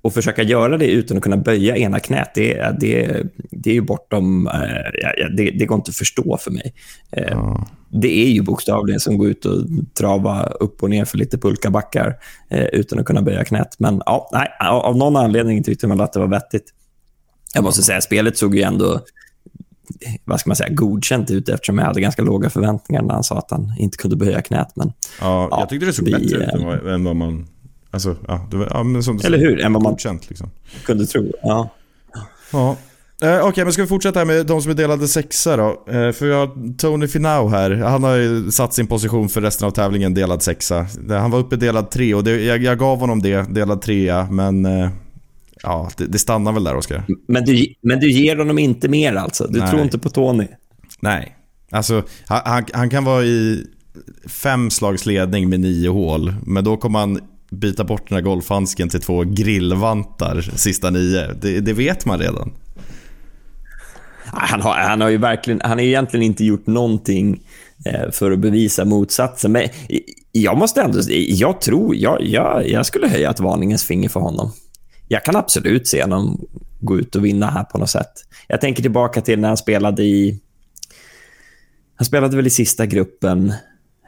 och försöka göra det utan att kunna böja ena knät, det, det, det är ju bortom... Eh, det, det går inte att förstå för mig. Eh, ja. Det är ju bokstavligen som att gå ut och trava upp och ner för lite pulkabackar eh, utan att kunna böja knät. Men ja, nej, av någon anledning tyckte man att det var vettigt. Jag måste säga, spelet såg ju ändå vad ska man säga, godkänt ut eftersom jag hade ganska låga förväntningar när han sa att han inte kunde böja knät. Men, ja, jag tyckte det såg vi, bättre ut än vad man Alltså, ja, det var, ja, men som Eller hur? Än vad man godkänt, liksom. kunde tro. Ja. ja. Eh, Okej, okay, men ska vi fortsätta med de som är delade sexa då? Eh, för vi har Tony Finau här. Han har ju satt sin position för resten av tävlingen delad sexa. Han var uppe delad tre och det, jag, jag gav honom det, delad trea, men eh, ja, det, det, stannar väl där, Oskar. Men du, men du ger honom inte mer alltså? Du Nej. tror inte på Tony? Nej. Alltså, han, han, han kan vara i fem slags ledning med nio hål, men då kommer han byta bort den här golfhandsken till två grillvantar sista nio. Det, det vet man redan. Ah, han har, han har ju verkligen, han har egentligen inte gjort någonting eh, för att bevisa motsatsen. Men jag måste ändå, jag tror, jag, jag, jag skulle höja ett varningens finger för honom. Jag kan absolut se honom gå ut och vinna här på något sätt. Jag tänker tillbaka till när han spelade i... Han spelade väl i sista gruppen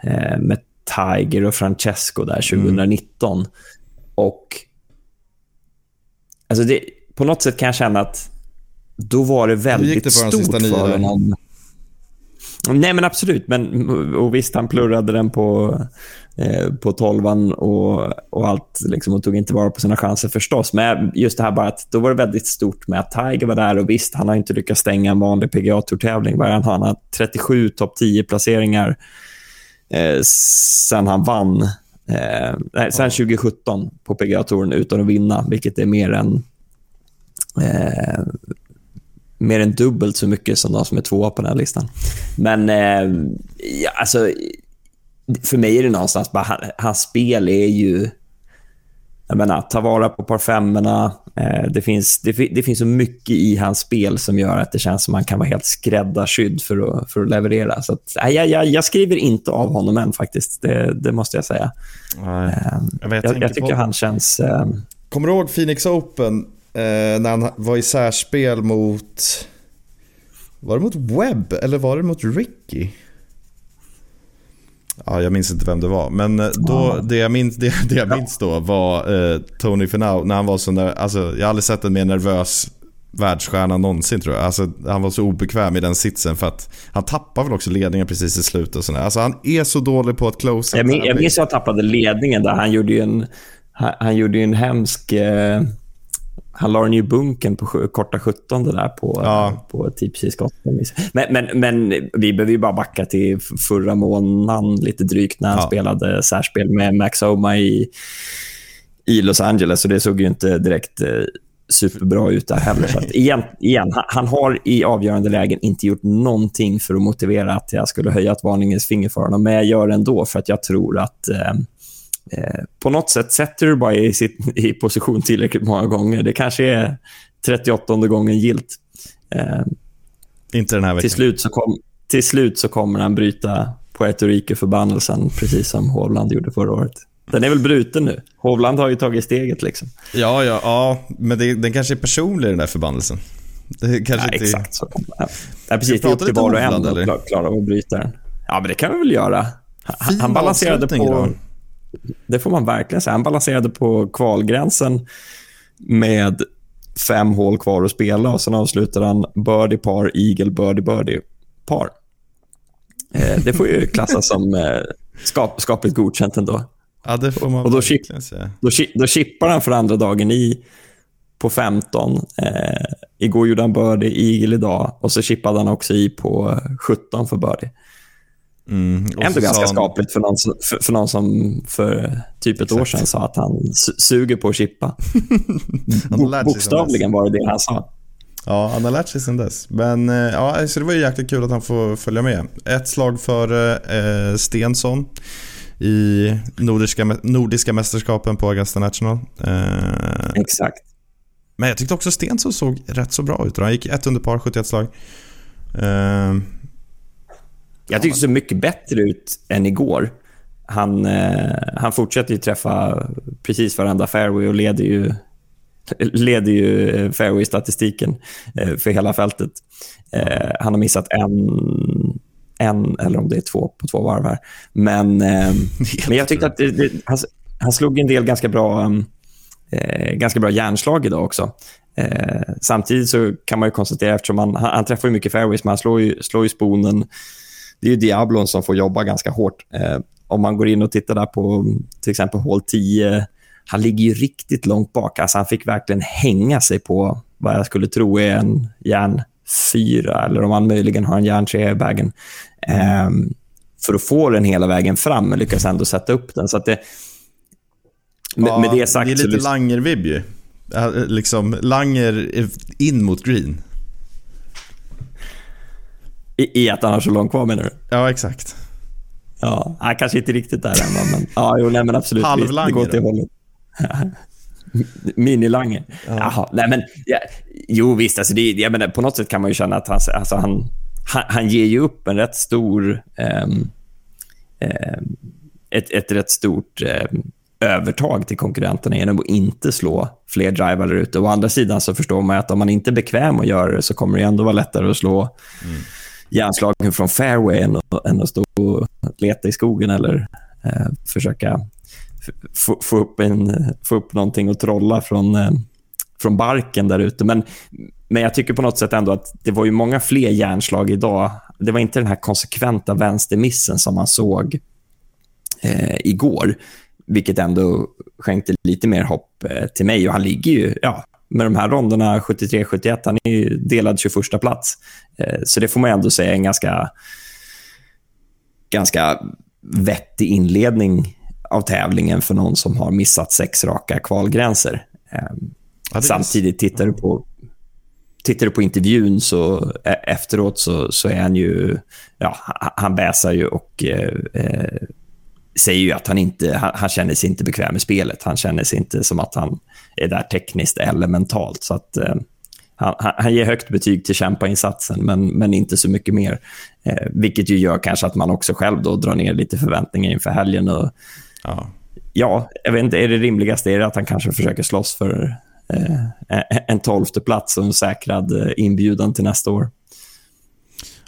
eh, med Tiger och Francesco där 2019. Mm. Och alltså det, på något sätt kan jag känna att då var det väldigt det stort för honom. Nej, men absolut. Men, och visst, han plurrade den på, eh, på tolvan och, och allt liksom, och tog inte vara på sina chanser förstås. Men just det här bara att då var det väldigt stort med att Tiger var där och visst, han har inte lyckats stänga en vanlig PGA-tourtävling. Han har 37 topp 10-placeringar eh, sen han vann, eh, nej, sen 2017 på PGA-touren utan att vinna, vilket är mer än, eh, mer än dubbelt så mycket som de som är tvåa på den här listan. Men eh, ja, alltså, för mig är det någonstans bara, hans spel är ju jag menar, ta vara på par femmorna. Eh, det, finns, det, det, finns så mycket i hans spel som gör att det känns som att han kan vara helt skräddarsydd för att, för att leverera. Så att, jag, jag, jag skriver inte av honom än faktiskt. Det, det måste jag säga. Nej, jag, vet, jag, jag tycker på... han känns... Eh... Kommer du ihåg Phoenix Open eh, när han var i särspel mot... Var det mot Webb eller var det mot Ricky? Ja, jag minns inte vem det var. Men eh, då, det, jag minns, det, det jag minns då var eh, Tony Finau när han var så alltså, Jag har aldrig sett en mer nervös världsstjärna någonsin tror jag. Alltså, han var så obekväm i den sitsen för att han tappade väl också ledningen precis i slutet. Och sådär. Alltså, han är så dålig på att close. Jag, min, jag minns att han tappade ledningen där. Han gjorde ju en, han, han gjorde en hemsk... Eh han la den ju bunken på korta 17 där på, ja. på tipsy-skotten. Men, men, men vi behöver ju bara backa till förra månaden lite drygt när han ja. spelade särspel med Max Oma i, i Los Angeles. Och det såg ju inte direkt eh, superbra ut där heller. Så att igen, igen han, han, har i avgörande lägen inte gjort någonting för att motivera att jag skulle höja ett varningens finger för honom. Men jag gör det ändå för att jag tror att eh, Eh, på något sätt sätter du bara i, sitt, i position tillräckligt många gånger. Det kanske är 38 gången gilt. Eh, Inte den här veckan. Till slut så, kom, till slut så kommer han bryta Puerto Rico-förbannelsen, precis som Hovland gjorde förra året. Den är väl bruten nu? Hovland har ju tagit steget. liksom. Ja, ja, ja men det, den kanske är personlig, den där förbannelsen. Det kanske ja, inte... Exakt så. Ja. Ja, precis, det är upp till var och en att klara av att bryta den. Ja, men det kan vi väl göra. Han, han balanserade på... Då. Det får man verkligen säga. Han balanserade på kvalgränsen med fem hål kvar att spela och sen avslutade han birdie par, eagle, birdie, birdie, par. Eh, det får ju klassas som eh, skap, skapligt godkänt ändå. Ja, det får man och då, chip, då, då chippar han för andra dagen i på 15. Eh, igår gjorde han birdie, eagle idag och så chippade han också i på 17 för birdie. Mm. Ändå ganska han- skapligt för någon, som, för, för någon som för typ ett år sedan sa att han su- suger på att chippa. Bokstavligen var det det han sa. Ja, han har lärt sig sen dess. Men eh, ja, så det var ju jäkligt kul att han får följa med. Ett slag för eh, Stensson i Nordiska, Nordiska mästerskapen på Augusta National. Eh, Exakt. men jag tyckte också Stensson såg rätt så bra ut. Han gick ett under par, 71 slag. Eh, Jag tyckte det såg mycket bättre ut än igår. Han, eh, han fortsätter ju träffa precis varenda fairway och leder ju, leder ju eh, fairway-statistiken eh, för hela fältet. Eh, han har missat en, en, eller om det är två på två varv här. Men, eh, men jag tyckte att det, det, han, han slog en del ganska bra, um, eh, ganska bra järnslag idag också. Eh, samtidigt så kan man ju konstatera, eftersom han, han, han träffar ju mycket fairways, men han slår ju, slår ju sponen det är ju Diablon som får jobba ganska hårt. Eh, om man går in och tittar där på till exempel hål 10, han ligger ju riktigt långt bak. Alltså han fick verkligen hänga sig på vad jag skulle tro är en järn 4 eller om han möjligen har en järn 3 i bagen. Eh, för att få den hela vägen fram men lyckas ändå sätta upp den. Så att det, med, ja, med det sagt... Det är lite Langer-vibb ju. Ja, Liksom, Langer in mot green. I, I att han har så långt kvar menar du? Ja, exakt. Ja, han kanske inte riktigt där än, men, ja, jo, nej, men absolut. visst, Det Halvlange går då? hållet. Minilange. Jaha, nej men, ja, jo visst, alltså det, jag menar, på något sätt kan man ju känna att han, alltså han, han, han ger ju upp en rätt stor, ehm, ehm, ett, ett rätt stort ehm, övertag till konkurrenterna genom att inte slå fler drivar där ute. Å andra sidan så förstår man att om man inte är bekväm att göra det så kommer det ändå vara lättare att slå hjärnslagen från fairway än att, än att stå och leta i skogen eller eh, försöka få, få, upp en, få upp någonting och trolla från, eh, från barken där ute. Men, men jag tycker på något sätt ändå att det var ju många fler hjärnslag idag. Det var inte den här konsekventa vänstermissen som man såg eh, igår, vilket ändå skänkte lite mer hopp eh, till mig. Och han ligger ju, ja, med de här ronderna 73-71, han är ju delad 21 plats. Eh, så det får man ändå säga är en ganska, ganska vettig inledning av tävlingen för någon som har missat sex raka kvalgränser. Ja, Samtidigt, tittar du på Tittar du på intervjun så efteråt så, så är han ju... Ja, han- bäsar ju och eh, eh, säger ju att han inte han, han känner sig inte bekväm med spelet. Han känner sig inte som att han är där tekniskt eller mentalt. Så att, eh, han, han ger högt betyg till kämpainsatsen, men, men inte så mycket mer. Eh, vilket ju gör kanske att man också själv då drar ner lite förväntningar inför helgen. Och, Ja. ja, jag vet inte, är det rimligaste är det att han kanske försöker slåss för eh, en tolfte plats och en säkrad eh, inbjudan till nästa år.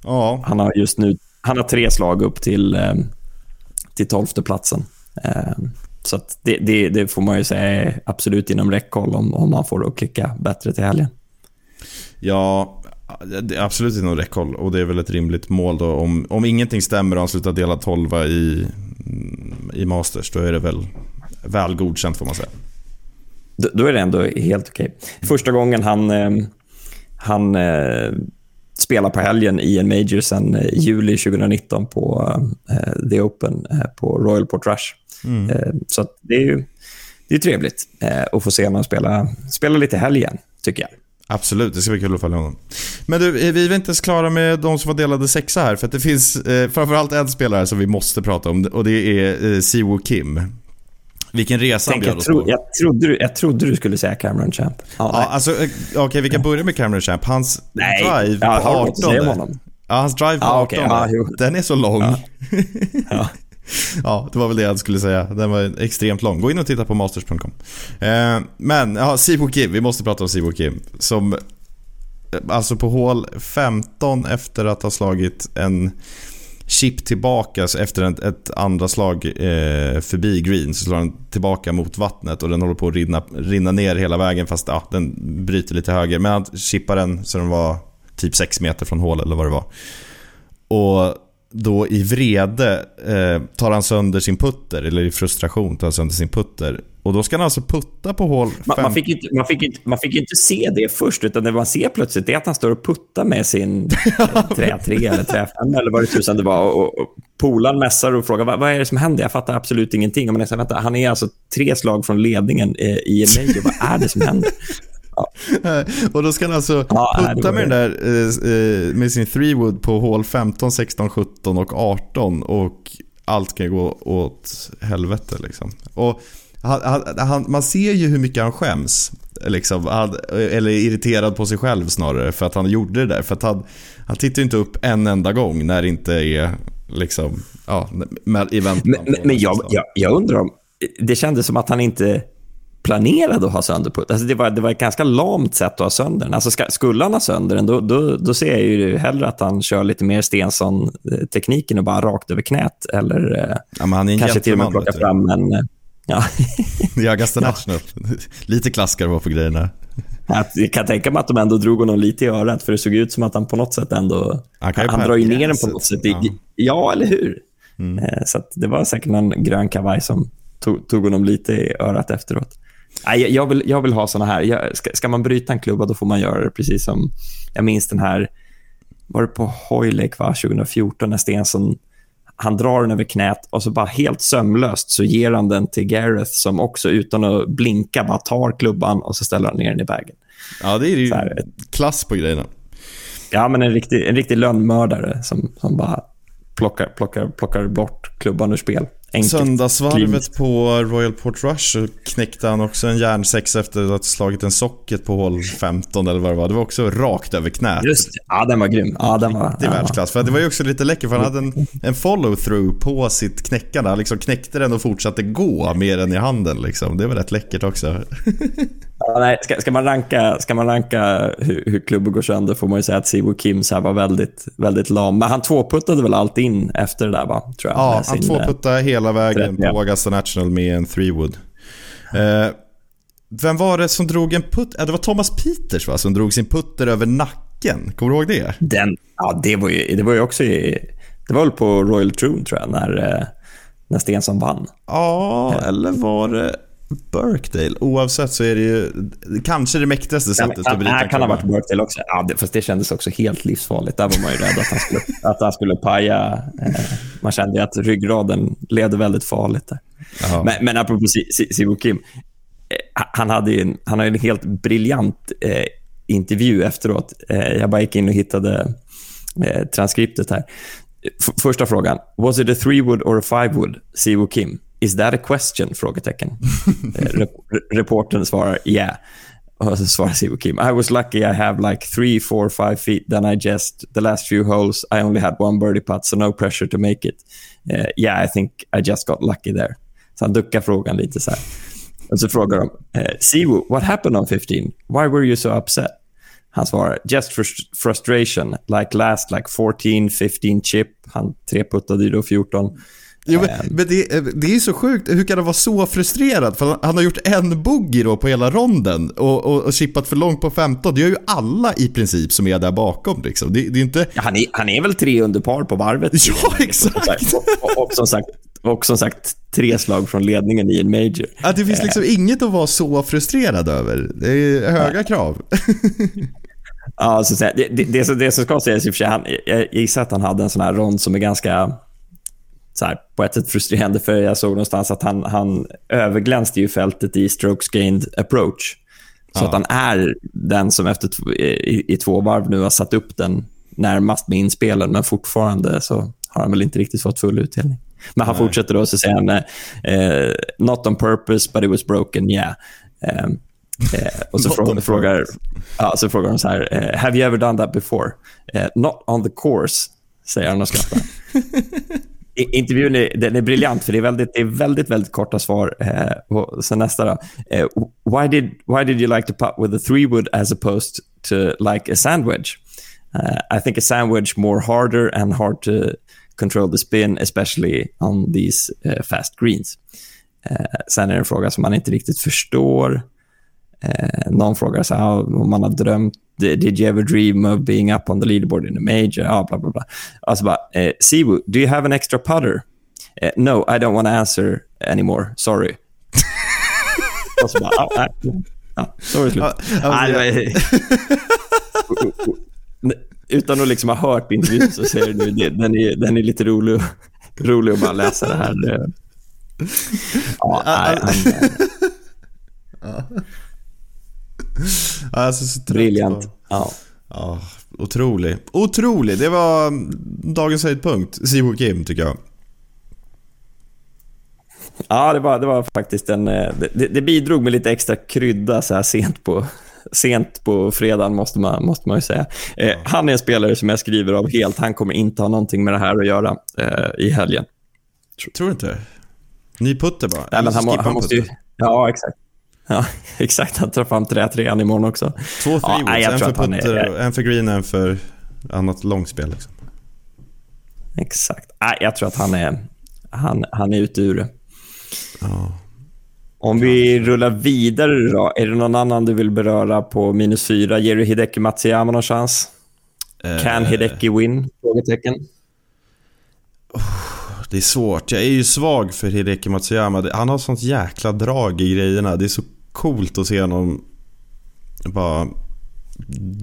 ja, Han har just nu han har tre slag upp till, eh, till tolfte platsen. Eh, så det, det, det får man ju säga är absolut inom räckhåll om, om man får det att klicka bättre till helgen. Ja, det är absolut inom räckhåll och det är väl ett rimligt mål då. Om, om ingenting stämmer och han slutar dela 12 i, i Masters, då är det väl väl godkänt får man säga. Då, då är det ändå helt okej. Första gången han, eh, han eh, spelar på helgen i en major sedan eh, juli 2019 på The Open på Royal Portrush. Eh, så det är ju det är trevligt att få se honom spela, spela lite helg igen, tycker jag. Absolut, det ska bli kul att följa honom. Men du, vi är inte ens klara med de som var delade sexa här, för att det finns eh, framförallt en spelare som vi måste prata om och det är eh, Siwoo Kim. Vilken resa han Tänk, bjöd jag, oss på. jag, trodde du, jag trodde du skulle säga Cameron Champ. Ja, Ja, alltså, eh, okej vi kan börja med Cameron Champ. Hans Nej, drive på har något att säga om 18. honom. Ja, hans drive på Ja, 18. okej, ja, jo. den är så lång. Ja. Ja. Ja, det var väl det jag skulle säga. Den var extremt lång. Gå in och titta på masters.com. Eh, men, ja, Sibo Kim. Vi måste prata om Sibo Kim. Som, eh, alltså på hål 15 efter att ha slagit en chip tillbaka så efter ett, ett andra slag eh, förbi green så slår den tillbaka mot vattnet och den håller på att rinna, rinna ner hela vägen fast ja, den bryter lite höger. Men han chippar den så den var typ 6 meter från hål eller vad det var. Och då i vrede eh, tar han sönder sin putter, eller i frustration tar han sönder sin putter. Och då ska han alltså putta på hål 5. Man, man, fick inte, man, fick inte, man fick inte se det först, utan det man ser plötsligt är att han står och puttar med sin trä 3 eller trä 5 eller vad det tusan det var och, och polaren mässar och frågar vad, vad är det som händer. Jag fattar absolut ingenting. Och man är så, vänta, han är alltså tre slag från ledningen eh, i en major. vad är det som händer? Och då ska han alltså Ja, putta med, den där, eh, med sin threewood på hål 15, 16, 17 och 18 och allt kan gå åt helvete liksom. Och han, han, man ser ju hur mycket han skäms. Liksom, han, eller irriterad på sig själv snarare för att han gjorde det där. För att han, han tittar ju inte upp en enda gång när det inte är liksom, ja, i väntan Men, men, jag, jag, jag undrar om... Det kändes som att han inte planerade att ha sönder putt. Alltså det, var, det var ett ganska lamt sätt att ha sönder den. Alltså ska, skulle han ha sönder den, då, då, då ser jag ju hellre att han kör lite mer Stensson-tekniken och bara rakt över knät. Eller eh, Ja, han kanske till och med plocka fram en... eh, Ja, I Augusta National. Lite klaskar var på grejerna. Att jag kan tänka mig att de ändå drog honom lite i örat, för det såg ut som att han på något sätt ändå... Han han på drar ju ner den på något sätt. Ja. Ja, ja eller hur? Eh, Så det var säkert någon grön kavaj som tog, tog honom lite i örat efteråt. Nej, jag- vill, jag vill ha såna här. Jag, ska, ska man bryta en klubba, då får man göra det precis som... Jag minns den här... Var det på Hoylake, va? 2014, när Stensson... Han drar den över knät och så bara helt sömlöst så ger han den till Gareth som också utan att blinka bara tar klubban och så ställer han ner den i bagen. Ja, det är ju här, klass på grejerna. Ja, men en riktig, en riktig lönnmördare som, som bara plockar, plockar, plockar bort klubban ur spel. Enkelt. Söndagsvarvet kliniskt. på Royal Port Rush så knäckte han också en järnsexa efter att ha slagit en socket på hål 15 eller vad det var. Det var också rakt över knät. Just det. Ja, den var grym. Ja, den var, Det är ja. världsklass. För det var ju också lite läckert för han hade en, en follow-through på sitt knäckande. Han liksom knäckte den och fortsatte gå mer än i handen liksom. Det var rätt läckert också. Ja, nej, ska, ska man ranka, ska man ranka hur, hur klubben går sönder får man ju säga att Siwo Kim så här var väldigt, väldigt lam. Men han tvåputtade väl allt in efter det där, va? Tror jag, Ja, han eh, tvåputtade hela vägen på Augusta National med en three-wood. Eh, vem var det som drog en putt? Ja, det var Thomas Peters va? Som drog sin putter över nacken. Kommer du ihåg det? Den, ja, det var ju, det var ju också i, Det var väl på Royal Troon, tror jag, när, eh, när Stensson vann. Ja, eller var det Birkdale? Oavsett så är det ju kanske det mäktigaste sättet att bryta en kan ha varit Birkdale också. Ja, det, fast det kändes också helt livsfarligt. Där var man ju rädd att han skulle, att han skulle paja. Eh, man kände att ryggraden levde väldigt farligt där. Jaha. Men, men apropå Si- Si- Siwo Kim. Eh, han hade en, han har ju en helt briljant eh, intervju efteråt. Eh, jag bara gick in och hittade eh, transkriptet här. F- första frågan. Was it a three wood or a five wood? Siwo Kim. Is that a question? Frågetecken. eh, rep reportern svarar yeah. Och så svarar Siwo Kim. I was lucky I have like three, four, five feet. Then I just, the last few holes, I only had one birdie putt, so no pressure to make it. Eh, yeah, I think I just got lucky there. Så han duckar frågan lite så här. Och så frågar de, eh, Siwu, what happened on 15? Why were you so upset? Han svarar, just frus- frustration, like last like 14, 15 chip. Han treputtade ju då 14. Jo, men, men det, det är ju så sjukt. Hur kan han vara så frustrerad? För han, han har gjort en boogie då på hela ronden och, och, och chippat för långt på 15. Det gör ju alla i princip som är där bakom. Liksom. Det, det är inte... Ja, han, är, han är väl tre under par på varvet. Ja, exakt. Och, och, och, som sagt, och som sagt, tre slag från ledningen i en major. Att det finns liksom inget att vara så frustrerad över. Det är höga krav. Ja, så att säga, det, det, det, som- det som ska sägas i och för sig, han, jag gissar att han hade en sån här rond som är ganska så här, på ett sätt frustrerande, för jag såg någonstans att han, han överglänste ju fältet i strokes gained approach. Så Ja. att han är den som efter i, i två varv nu har satt upp den närmast med inspelen, men fortfarande så har han väl inte riktigt fått full utdelning. Men han fortsätter då, så säger han, eh, not on purpose, but it was broken, yeah. Eh, eh, och så frågar, frågar, ja, så frågar de så här, eh, have you ever done that before? Eh, not on the course, säger han och skrattar. Intervjun är, den är briljant, för det är väldigt, det är väldigt, väldigt korta svar. Eh, och sen nästa då. Eh, why, did, why did you like to putt with a three wood as opposed to like a sandwich? Uh, I think a sandwich more harder and hard to control the spin, especially on these uh, fast greens. Eh, sen är det en fråga som man inte riktigt förstår. Eh, någon frågar så här, om man har drömt, did you ever dream of being up on the leaderboard in a major? Ja, bla, bla, bla. Alltså bara, eh, Siwu, do you have an extra putter? Eh, no, I don't want to answer anymore, sorry. Och så bara, ah, nej. Ja, så var det slut. Ja, ja, Nej, Utan att liksom ha hört intervjun så ser du, det, den, är, den är lite rolig. rolig att bara läsa det här. Ja, nej, han, Alltså, så trött briljant. Ja. Ja, otrolig. Otrolig. Det var dagens höjdpunkt. Siwo Kim tycker jag. Ja, det var, det var faktiskt en... eh, Det, det bidrog med lite extra krydda så här sent på, sent på fredagen, måste man, måste man ju säga. Eh, han är en spelare som jag skriver av helt. Han kommer inte ha någonting med det här att göra eh, i helgen. Tror du inte? Ny putter bara. Nej, men han, skippar han måste ju... Ja, exakt. Ja, exakt. Han tar fram trätrean imorgon också. Två Ja, free nej, jag en för han är- putter, en för green, en för annat långspel. Liksom. Exakt. Nej, jag tror att han är, han, han är ute ur det. Ja. Om vi rullar vidare då, är det någon annan du vill beröra på minus fyra? Ger du Hideki Matsuyama någon chans? Can Eh, Hideki win? Frågetecken. Det är svårt. Jag är ju svag för Hideki Matsuyama. Han har sånt jäkla drag i grejerna. Det är så coolt att se honom bara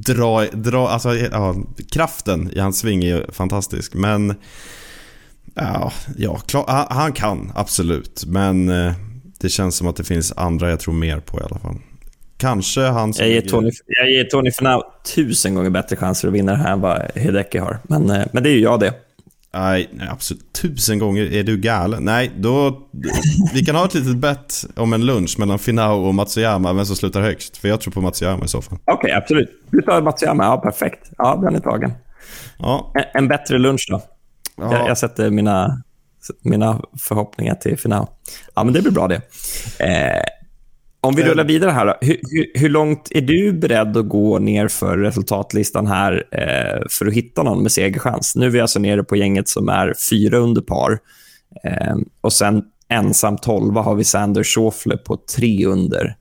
dra, dra alltså ja, kraften i hans sving är fantastisk. Men ja, ja klar, han, kan absolut. Men eh, det känns som att det finns andra jag tror mer på i alla fall. Kanske han som Jag ger Tony, jag ger Tony Finau tusen gånger bättre chanser att vinna det här än vad Hideki har. Men, eh, men det är ju jag det. Nej, absolut. Tusen gånger. Är du galen? Nej, då... Vi kan ha ett litet bett om en lunch mellan Finao och Matsuyama, vem som slutar högst. För jag tror på Matsuyama i så fall. Okej, absolut. Du tar Matsuyama. Ja, perfekt. Ja, den är tagen. Ja, En, en bättre lunch då? ja. Jag, jag sätter mina, mina förhoppningar till Finau. Ja, men det blir bra det. Eh, om vi rullar vidare här. Hur, hur, hur långt är du beredd att gå ner för resultatlistan här eh, för att hitta någon med segerchans? Nu är vi alltså nere på gänget som är fyra under par. Eh, och sen ensam tolva har vi Sander Schauffele på tre under.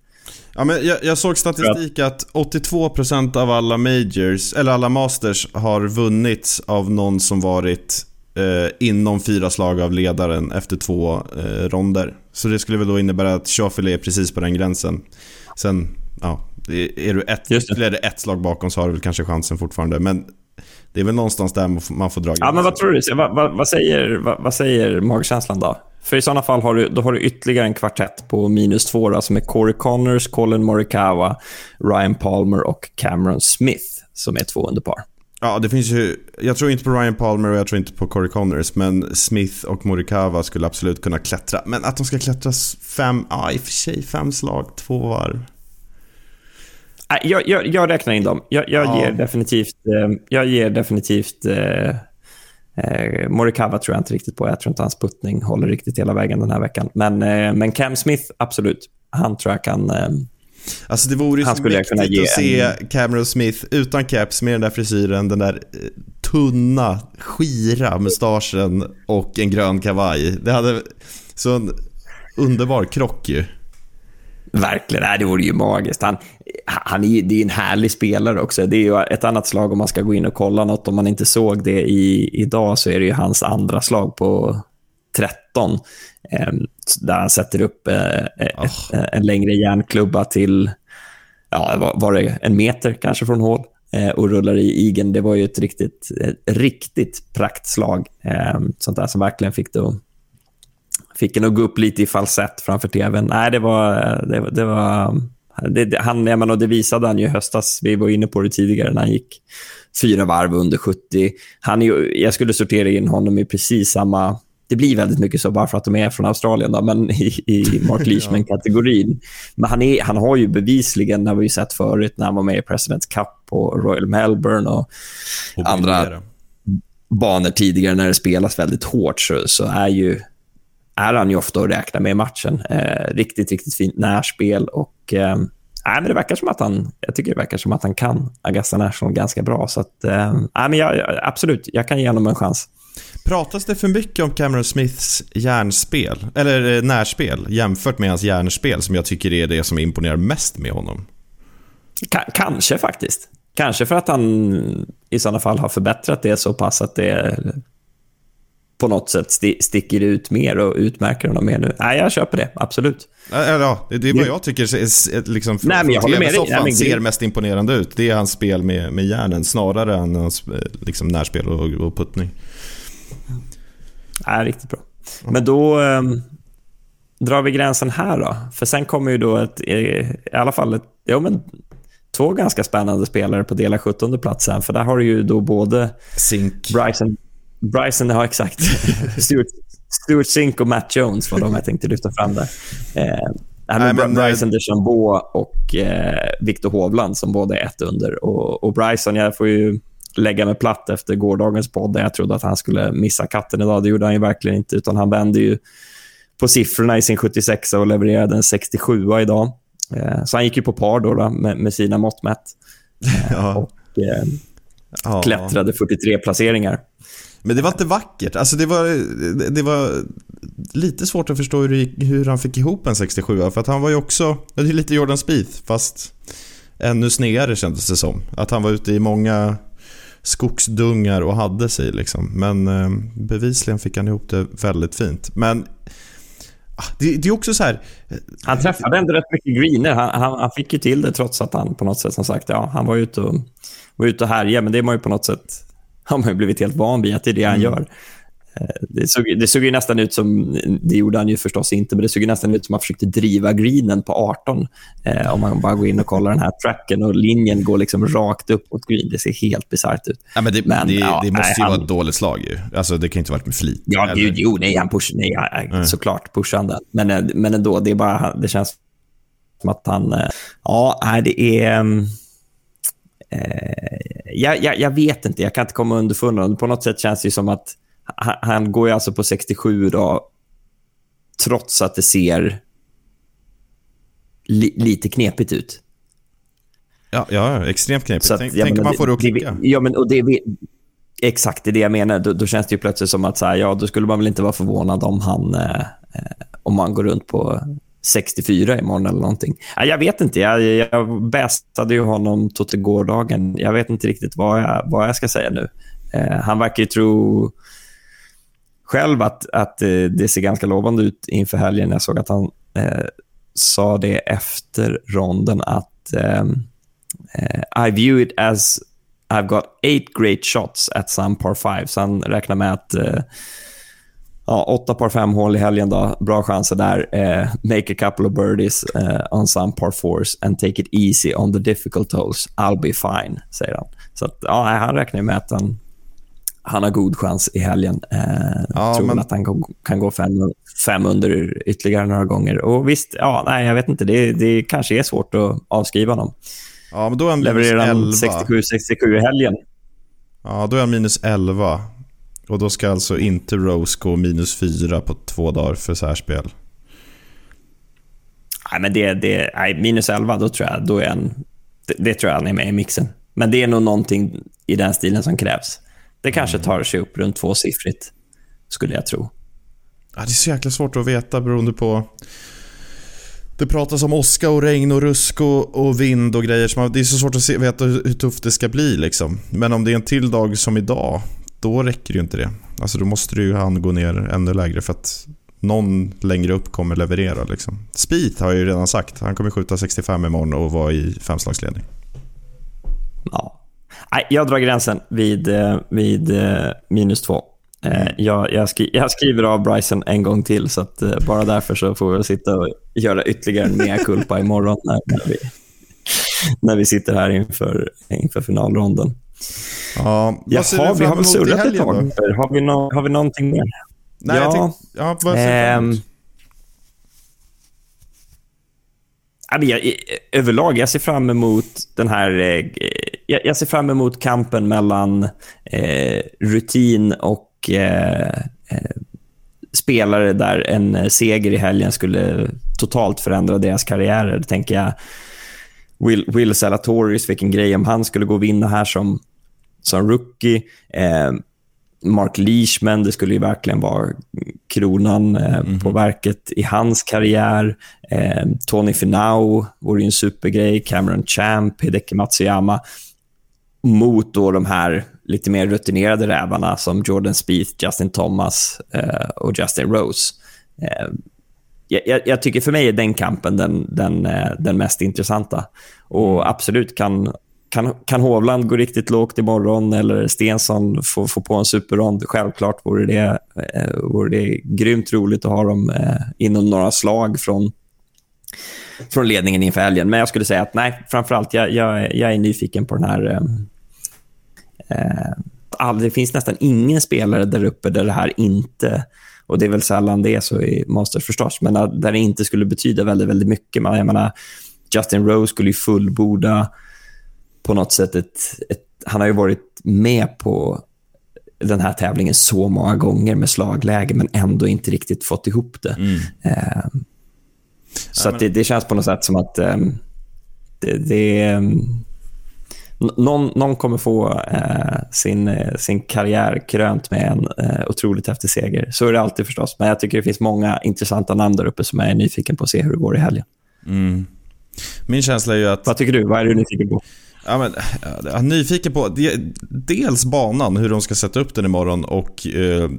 ja men jag, jag såg statistik att 82% av alla majors, eller alla masters, har vunnits av någon som varit eh, inom fyra slag av ledaren efter två eh, ronder. Så det skulle väl då innebära att Schauffele är precis på den gränsen. Sen, ja, är du ett, ytterligare ett slag bakom så har du väl kanske chansen fortfarande. Men det är väl någonstans där man får, dra Ja, men vad tror du? Vad, vad, vad, säger, vad, vad säger magkänslan då? För i sådana fall har du, då har du ytterligare en kvartett på minus två då, som är Corey Connors, Colin Morikawa, Ryan Palmer och Cameron Smith som är två under par. Ja, det finns ju... Jag tror inte på Ryan Palmer och jag tror inte på Corey Connors, men Smith och Morikawa skulle absolut kunna klättra. Men att de ska klättra fem, ja i och för sig fem slag, två varv. Jag, jag, jag räknar in dem. Jag, jag Ja. ger definitivt... Eh, jag ger definitivt eh, eh, Morikawa tror jag inte riktigt på. Jag tror inte hans puttning håller riktigt hela vägen den här veckan. Men, eh, men Cam Smith, absolut. Han tror jag kan... Alltså det vore ju så mäktigt att se ge Cameron Smith utan caps med den där frisyren, den där eh, tunna, skira mustaschen och en grön kavaj. Det hade så en underbar krock ju. Verkligen, det vore ju magiskt. Han, han är, det är en härlig spelare också. Det är ju ett annat slag om man ska gå in och kolla något. Om man inte såg det i, idag så är det ju hans andra slag på 13. Eh, där han sätter upp eh, ett, en längre järnklubba till, ja, var, det en meter kanske från hål eh, och rullar i igen. Det var ju ett riktigt, ett riktigt praktslag. Eh, sånt där som verkligen fick det att Fick en att gå upp lite i falsett framför tvn. Nej, det var... Det, det var det, han, jag menar, det visade han ju i höstas. Vi var inne på det tidigare när han gick fyra varv under 70. Han är, jag skulle sortera in honom i precis samma... Det blir väldigt mycket så bara för att de är från Australien, då, men i, i Mark Leishman-kategorin. Men han, är, han har ju bevisligen, det har vi ju sett förut, när han var med i President's Cup på Royal Melbourne och Och Andra- banor tidigare när det spelas väldigt hårt så, så är ju är han ju ofta att räkna med i matchen. Eh, riktigt, riktigt fint närspel och eh, nej, men det verkar som att han, jag tycker det verkar som att han kan Augusta National ganska bra. Så att, eh, nej, men jag- absolut, jag kan ge honom en chans. Pratas det för mycket om Cameron Smiths järnspel, eller eh, närspel, jämfört med hans järnspel som jag tycker är det som imponerar mest med honom? Ka- kanske faktiskt. Kanske för att han i sådana fall har förbättrat det så pass att det på något sätt sti- sticker ut mer och utmärker honom mer nu. Nej, jag köper det. Absolut. Ja, det är vad jag tycker är- är- liksom, Nej, men jag håller med dig. TV-soffan Nej, ser mest imponerande ut. Det är hans spel med, med järnen snarare än hans eh, liksom, närspel och, och puttning. Ja, riktigt bra. Men då eh, drar vi gränsen här då. För sen kommer ju då ett, eh, i alla fall ett, ja, men, två ganska spännande spelare på dela 17 platsen. För där har du ju då både Zink. Bryson, Bryson ja exakt. Stuart, Stuart Sink och Matt Jones var de jag tänkte lyfta fram där. Eh, Nej, men, men, Bryson DeChambeau och eh, Victor Hovland som båda är ett under. Och, och Bryson, jag får ju lägga mig platt efter gårdagens podd där jag trodde att han skulle missa katten idag. Det gjorde han ju verkligen inte, utan han vände ju på siffrorna i sin 76 och levererade en 67 idag. Eh, så han gick ju på par då, då med, med, sina mått mätt. Eh, Ja. Och eh, Ja. klättrade 43 placeringar. Men det var inte vackert. Alltså det var, det var lite svårt att förstå hur, hur han fick ihop en 67 För att han var ju också, det är lite Jordan Spieth fast ännu snedare kändes det som. Att han var ute i många skogsdungar och hade sig liksom. Men eh, bevisligen fick han ihop det väldigt fint. Men ah, det, det är också så här, Han träffade ändå rätt mycket greener. Han, han, han fick ju till det trots att han på något sätt, som sagt, ja, han var ute och, var ute och härjade. Men det är man ju på något sätt har man ju blivit helt van vid att det är det han gör. Eh, Det såg, det såg ju nästan ut som, det gjorde han ju förstås inte, men det såg ju nästan ut som att han försökte driva greenen på 18. Eh, om man bara går in och kollar den här tracken och linjen går liksom rakt upp mot green. Det ser helt bisarrt ut. ja, men det, Men, det, ja, det måste nej, ju han- vara ett dåligt slag ju. Alltså det kan ju inte varit med flit. Ja, eller? gud, jo, nej, han pushar, nej, ja, såklart pushar han den. Men, eh, men ändå, det, är bara, det känns som att han... eh, Ja, det är... mm, Eh, jag, jag, jag vet inte, jag kan inte komma underfund. På något sätt känns det ju som att han, han går ju alltså på 67 då, trots att det ser li, lite knepigt ut. Ja, ja, extremt knepigt. Så att, tänk menar, man får det att klicka. Ja, men, och det, exakt, det är det jag menar. Då, då känns det ju plötsligt som att så här, ja, då skulle man väl inte vara förvånad om han, eh, om han går runt på 64 imorgon eller någonting. Ja, jag vet inte. Jag, jag bästade ju honom tot gårdagen. Jag vet inte riktigt vad jag, vad jag ska säga nu. Eh, han verkar ju tro själv att, att eh, det ser ganska lovande ut inför helgen. Jag såg att han eh, sa det efter ronden att ehm, eh, I view it as I've got eight great shots at some par five. Så han räknar med att eh, ja, åtta par fem hål i helgen. Då. Bra chanser där. Eh, make a couple of birdies eh, on some par fours and take it easy on the difficult holes. I'll be fine, säger han. Så att, ja, han räknar med att han, han har god chans i helgen. Eh, Ja, tror men- att han kan, gå fem, fem under ytterligare några gånger. Och visst, ja, nej, jag vet inte. Det, det kanske är svårt att avskriva honom. Ja, men då är han Levererar han 11. 67-67 i helgen? Ja, då är han minus 11. Och då ska alltså inte Rose gå minus 4 på två dagar för särspel. Nej, men det, det, nej, minus 11, då tror jag, då är han, det, det tror jag han är med i mixen. Men det är nog någonting i den stilen som krävs. Det kanske tar sig upp runt tvåsiffrigt, skulle jag tro. Ja, det är så jäkla svårt att veta beroende på... Det pratas om åska och regn och rusk och, och vind och grejer. Så man, det är så svårt att se, veta hur, hur tufft det ska bli. Liksom. Men om det är en till dag som idag, då räcker ju inte det. Alltså då måste ju han gå ner ännu lägre för att någon längre upp kommer leverera. Liksom. Speed har jag ju redan sagt. Han kommer skjuta 65 imorgon och vara i femslagsledning. Nej, jag drar gränsen vid, eh, vid eh, minus två. Eh, jag, jag, skri, jag skriver av Bryson en gång till, så att, bara därför så får vi sitta och göra ytterligare en mea culpa imorgon när, när, vi, när vi sitter här inför, inför finalronden. Ja, Jaha, vi har väl surrat ett tag. Har vi, nå- har vi någonting mer? Nej, Ja. jag tänkte, ja, vad ser? Ehm, jag, överlag, jag ser fram emot den här... Jag, jag ser fram emot kampen mellan eh, rutin och eh, eh, spelare där en seger i helgen skulle totalt förändra deras karriärer. Tänker jag Will, Will Salatoris, vilken grej om han skulle gå och vinna här som, som rookie. Eh, Mark Leishman, det skulle ju verkligen vara kronan eh, på verket i hans karriär. Eh, Tony Finau vore ju en supergrej. Cameron Champ, Hideki Matsuyama. Mot då de här lite mer rutinerade rävarna som Jordan Spieth, Justin Thomas eh, och Justin Rose. Eh, jag, jag, tycker för mig är den kampen den, den, eh, den mest intressanta. Och absolut kan kan, kan Hovland gå riktigt lågt imorgon eller Stensson få, få på en superrond? Självklart vore det, eh, vore det grymt roligt att ha dem eh, inom några slag från, från ledningen inför helgen. Men jag skulle säga att nej, framförallt jag, jag, jag är nyfiken på den här... Eh, Eh, all, det finns nästan ingen spelare där uppe där det här inte... Och Det är väl sällan det är så i Masters förstås, men där det inte skulle betyda väldigt, väldigt mycket. Jag menar, Justin Rose skulle ju fullborda på något sätt ett, ett, Han har ju varit med på den här tävlingen så många gånger med slagläge, men ändå inte riktigt fått ihop det. Mm. Eh, så ja, men... det, det, känns på något sätt som att eh, det, det um, någon, någon, kommer få eh, sin, sin karriär krönt med en eh, otroligt häftig seger. Så är det alltid förstås. Men jag tycker det finns många intressanta namn där uppe som jag är nyfiken på att se hur det går i helgen. Mm. Min känsla är ju att... Vad tycker du? Vad är du nyfiken på? Ja, men, jag är nyfiken på dels banan, hur de ska sätta upp den imorgon och eh,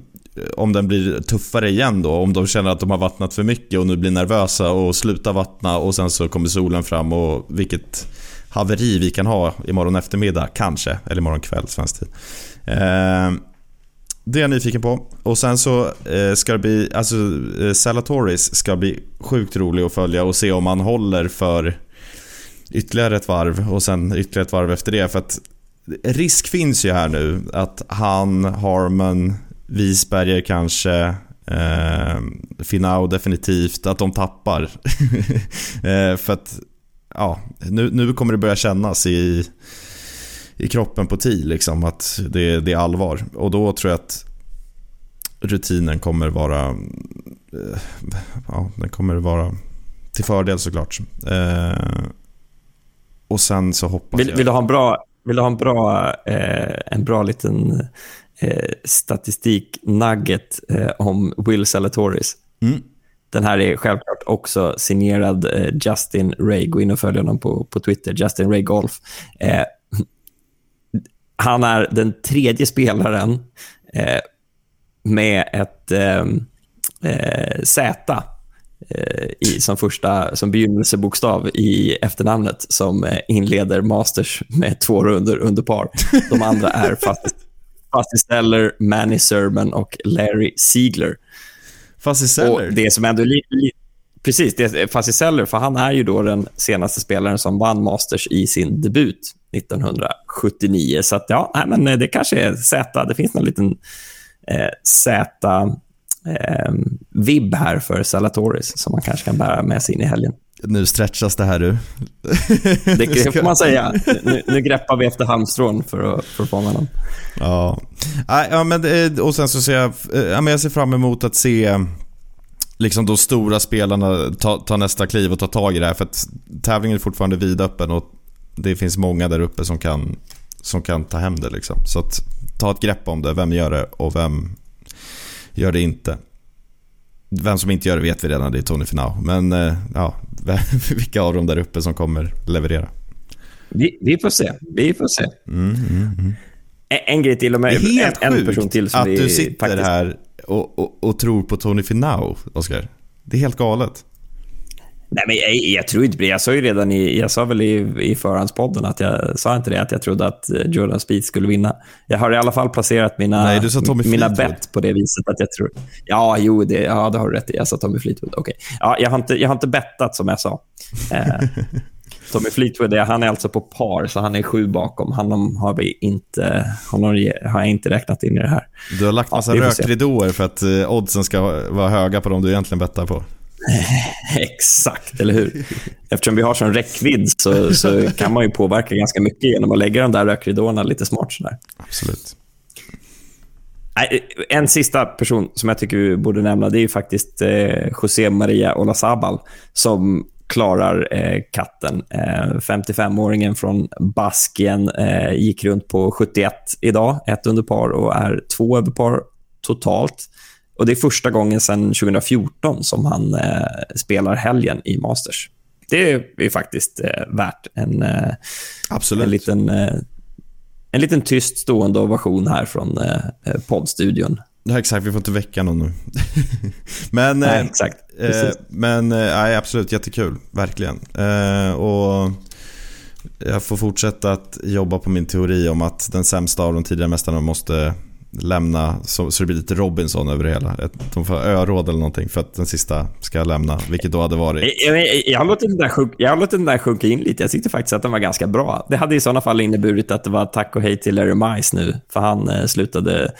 om den blir tuffare igen då. Om de känner att de har vattnat för mycket och nu blir nervösa och slutar vattna och sen så kommer solen fram och vilket haveri vi kan ha imorgon eftermiddag, kanske. Eller imorgon kväll, svensk tid. Eh, det är jag nyfiken på. Och sen så eh, ska det bli, alltså eh, Salatoris ska bli sjukt rolig att följa och se om han håller för ytterligare ett varv och sen ytterligare ett varv efter det. För att risk finns ju här nu att han, Harmon, Wiesberger kanske, eh, Finau definitivt, att de tappar. eh, för att ja, nu, nu kommer det börja kännas i, i kroppen på TI liksom, att det, det är allvar. Och då tror jag att rutinen kommer vara eh, ja, den kommer vara till fördel såklart. Eh, och sen så hoppas vill, jag... Vill du ha en bra, vill du ha en bra, eh, en bra liten eh, statistik-nugget eh, om Will Salatoris? Mm. Den här är självklart också signerad eh, Justin Ray. Gå in och följ honom på, på Twitter, Justin Ray Golf. Eh, han är den tredje spelaren eh, med ett Z Eh, i, som första som begynnelsebokstav i efternamnet som eh, inleder Masters med två runder under par. De andra är Fuzzy Seller, Manny Sermon och Larry Siegler. Fuzzy Seller? det som ändå li, li, Precis, det är Fuzzy Seller, för han är ju då den senaste spelaren som vann Masters i sin debut 1979. Så att, ja, nej, men eh, det kanske är Z. Det finns någon liten eh, Z eh, här för Salatoris som man kanske kan bära med sig in i helgen. Nu stretchas det här du. Det, får man säga. Nu, nu greppar vi efter halmstrån för att, för att fånga honom. Ja. ja men, och sen så ser jag, ja, men jag ser fram emot att se liksom de stora spelarna ta, ta nästa kliv och ta tag i det här. För att tävlingen är fortfarande vidöppen och det finns många där uppe som kan, som kan ta hem det. Liksom. Så att, ta ett grepp om det. Vem gör det och vem gör det inte. Vem som inte gör det vet vi redan, det är Tony Finau. Men eh, ja, vilka av dem där uppe som kommer leverera? Vi, vi får se. Vi får se. Mm, mm, mm. En, grej till och med. Det är helt en, en person till som att du sitter faktiskt... här och, och, och, tror på Tony Finau, Oskar. Det är helt galet. Nej, men jag, jag, tror inte det. Jag sa ju redan i, jag sa väl i, i förhandspodden att jag sa inte det, att jag trodde att eh, Jordan Speed skulle vinna. Jag har i alla fall placerat mina, Nej, du sa Tommy mina bett på det viset att jag tror... Ja, jo, det, ja, det har du rätt i. Jag sa Tommy Fleetwood. Okay. Ja, jag, har inte, jag har inte bettat som jag sa. Eh, Tommy Fleetwood han är alltså på par, så han är sju bakom. Honom har, vi inte, honom har jag inte räknat in i det här. Du har lagt massa ja, rökridåer för att eh, oddsen ska vara höga på dem du egentligen bettar på. Exakt, eller hur? Eftersom vi har sån räckvidd så, så kan man ju påverka ganska mycket genom att lägga de där rökridåerna lite smart. Sådär. Absolut. En sista person som jag tycker vi borde nämna det är faktiskt eh, José Maria Olazabal som klarar eh, katten. Eh, 55-åringen från Baskien eh, gick runt på 71 idag, ett under par och är två över par totalt. Och Det är första gången sedan 2014 som han eh, spelar helgen i Masters. Det är faktiskt eh, värt en, eh, Absolut. en, liten, eh, en liten tyst stående ovation här från eh, poddstudion. Ja, exakt. Vi får inte väcka någon nu. men, nej, exakt. Eh, men nej, absolut, jättekul. Verkligen. och jag får fortsätta att jobba på min teori om att den sämsta av de tidigare mästarna måste lämna så, så det blir lite Robinson över det hela. Ett- De får öråd eller någonting för att den sista ska lämna, vilket då hade varit... Jag, jag, jag, har låtit den där sjunka, jag har låtit den där sjunka in lite. Jag tyckte faktiskt att den var ganska bra. Det hade i sådana fall inneburit att det var tack och hej till Larry Mice nu, för han eh, slutade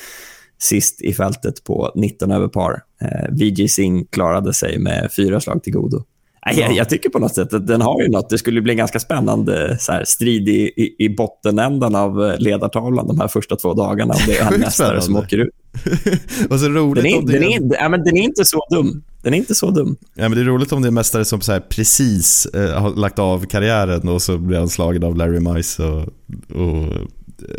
sist i fältet på 19 över par. Eh, VJ Singh klarade sig med fyra slag till godo. Nej, Jag, jag tycker på något sätt att den har ju något. Det skulle bli en ganska spännande så här, strid i, i, i bottenändan av eh, ledartavlan de här första två dagarna. Om det är en mästare som åker ut. och så roligt Den är, om det den, är, är, ja, men den är inte så dum. Den är inte så dum. ja, men det är roligt om det är mästare som så här precis eh, har lagt av karriären och så blir han slagen av Larry Mice och, och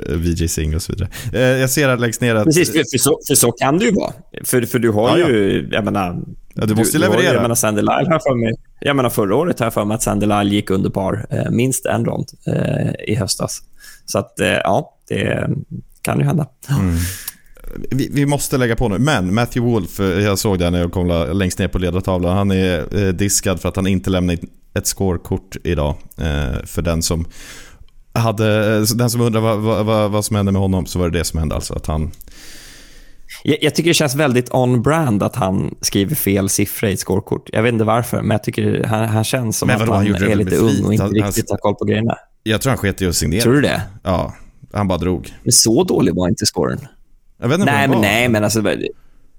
eh, VJ Singh och så vidare. Eh, jag ser här längst ner att... Precis, för, för, så, för så kan det ju vara. För, för du har Ja, ja. ju, jag menar... Ja, du måste ju- leverera. Jag menar, Sandy Lyle har för mig, jag menar förra året har jag för mig att Sandy Lyle gick under par eh, minst en rond eh, i höstas. Så att, eh, ja, det kan ju hända. vi, vi måste lägga på nu, men Matthew Wolf, eh, jag såg det när jag kom la- längst ner på ledartavlan, han är eh, diskad för att han inte lämnade ett scorekort idag. Eh, för den som hade, den som undrar vad, vad, vad som hände med honom så var det det som hände alltså. Att han, Jag, jag tycker det känns väldigt on-brand att han skriver fel siffra i ett scorekort. Jag vet inte varför, men jag tycker han, han känns som Men att vadå, han han är lite ung och inte Han- riktigt har koll på grejerna. jag tror han sket i att signera. Tror du det? Ja, han bara drog. Men så dålig var inte scoren. Jag vet inte Nej, men nej, men alltså,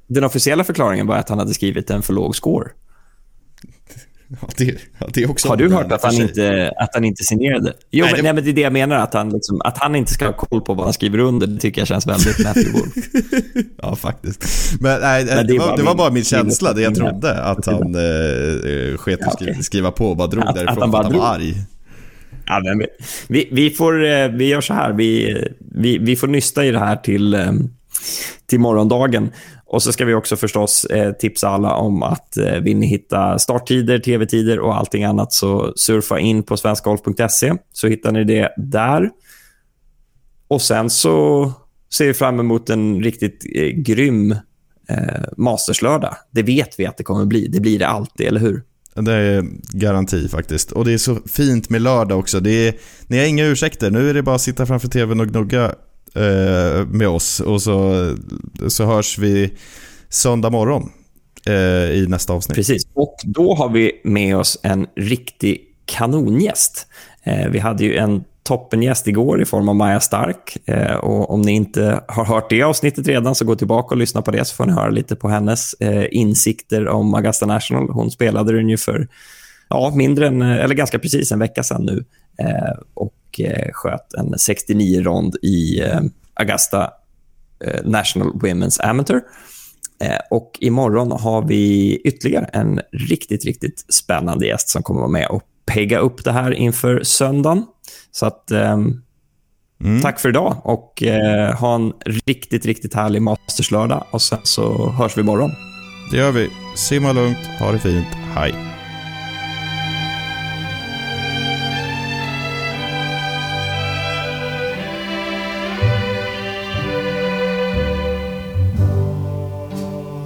den officiella förklaringen var att han hade skrivit en för låg score. Ja, det, ja, det också Har du hört att han inte, att han inte signerade? Jo, Nej, nej, det- men, nej, men det är det jag menar. Att han, liksom, att han inte ska ha koll på vad han skriver under, det tycker jag känns väldigt Matthew Wolf. Ja, faktiskt. Men, nej, Men det, det var, bara det var min- bara min känsla, det jag trodde. Att han eh, eh, sket att skriva, okej. skriva på och bara drog Att- att därifrån han för bara att han var drog. arg. Ja, men vi, vi, får, eh, vi gör så här. Vi, vi, vi får nysta i det här till, eh, till morgondagen. Och så ska vi också förstås eh, tipsa alla om att eh, vill ni hitta starttider, tv-tider och allting annat så surfa in på svenskgolf.se så hittar ni det där. Och sen så ser vi fram emot en riktigt eh, grym eh, Masterslördag. Det vet vi att det kommer bli. Det blir det alltid, eller hur? Det är garanti faktiskt. Och det är så fint med lördag också. Det är, ni har inga ursäkter. Nu är det bara att sitta framför tvn och gnugga eh, med oss. Och så, så hörs vi söndag morgon eh, i nästa avsnitt. Precis. Och då har vi med oss en riktig kanongäst. Eh, vi hade ju en toppengäst igår i form av Maja Stark. Eh, och om ni inte har hört det avsnittet redan så gå tillbaka och lyssna på det så får ni höra lite på hennes eh, insikter om Augusta National. Hon spelade den ju för ja, mindre än, eh, eller ganska precis en vecka sedan nu eh, och eh, sköt en 69-rond i eh, Augusta eh, National Women's Amateur. Och imorgon har vi ytterligare en riktigt, riktigt spännande gäst som kommer vara med och pegga upp det här inför söndagen. Så att, ehm, tack för idag och eh, ha en riktigt, riktigt härlig Masterslördag och sen så hörs vi imorgon. Det gör vi. Simma lugnt, ha det fint, hej.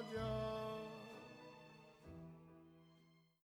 Georgia.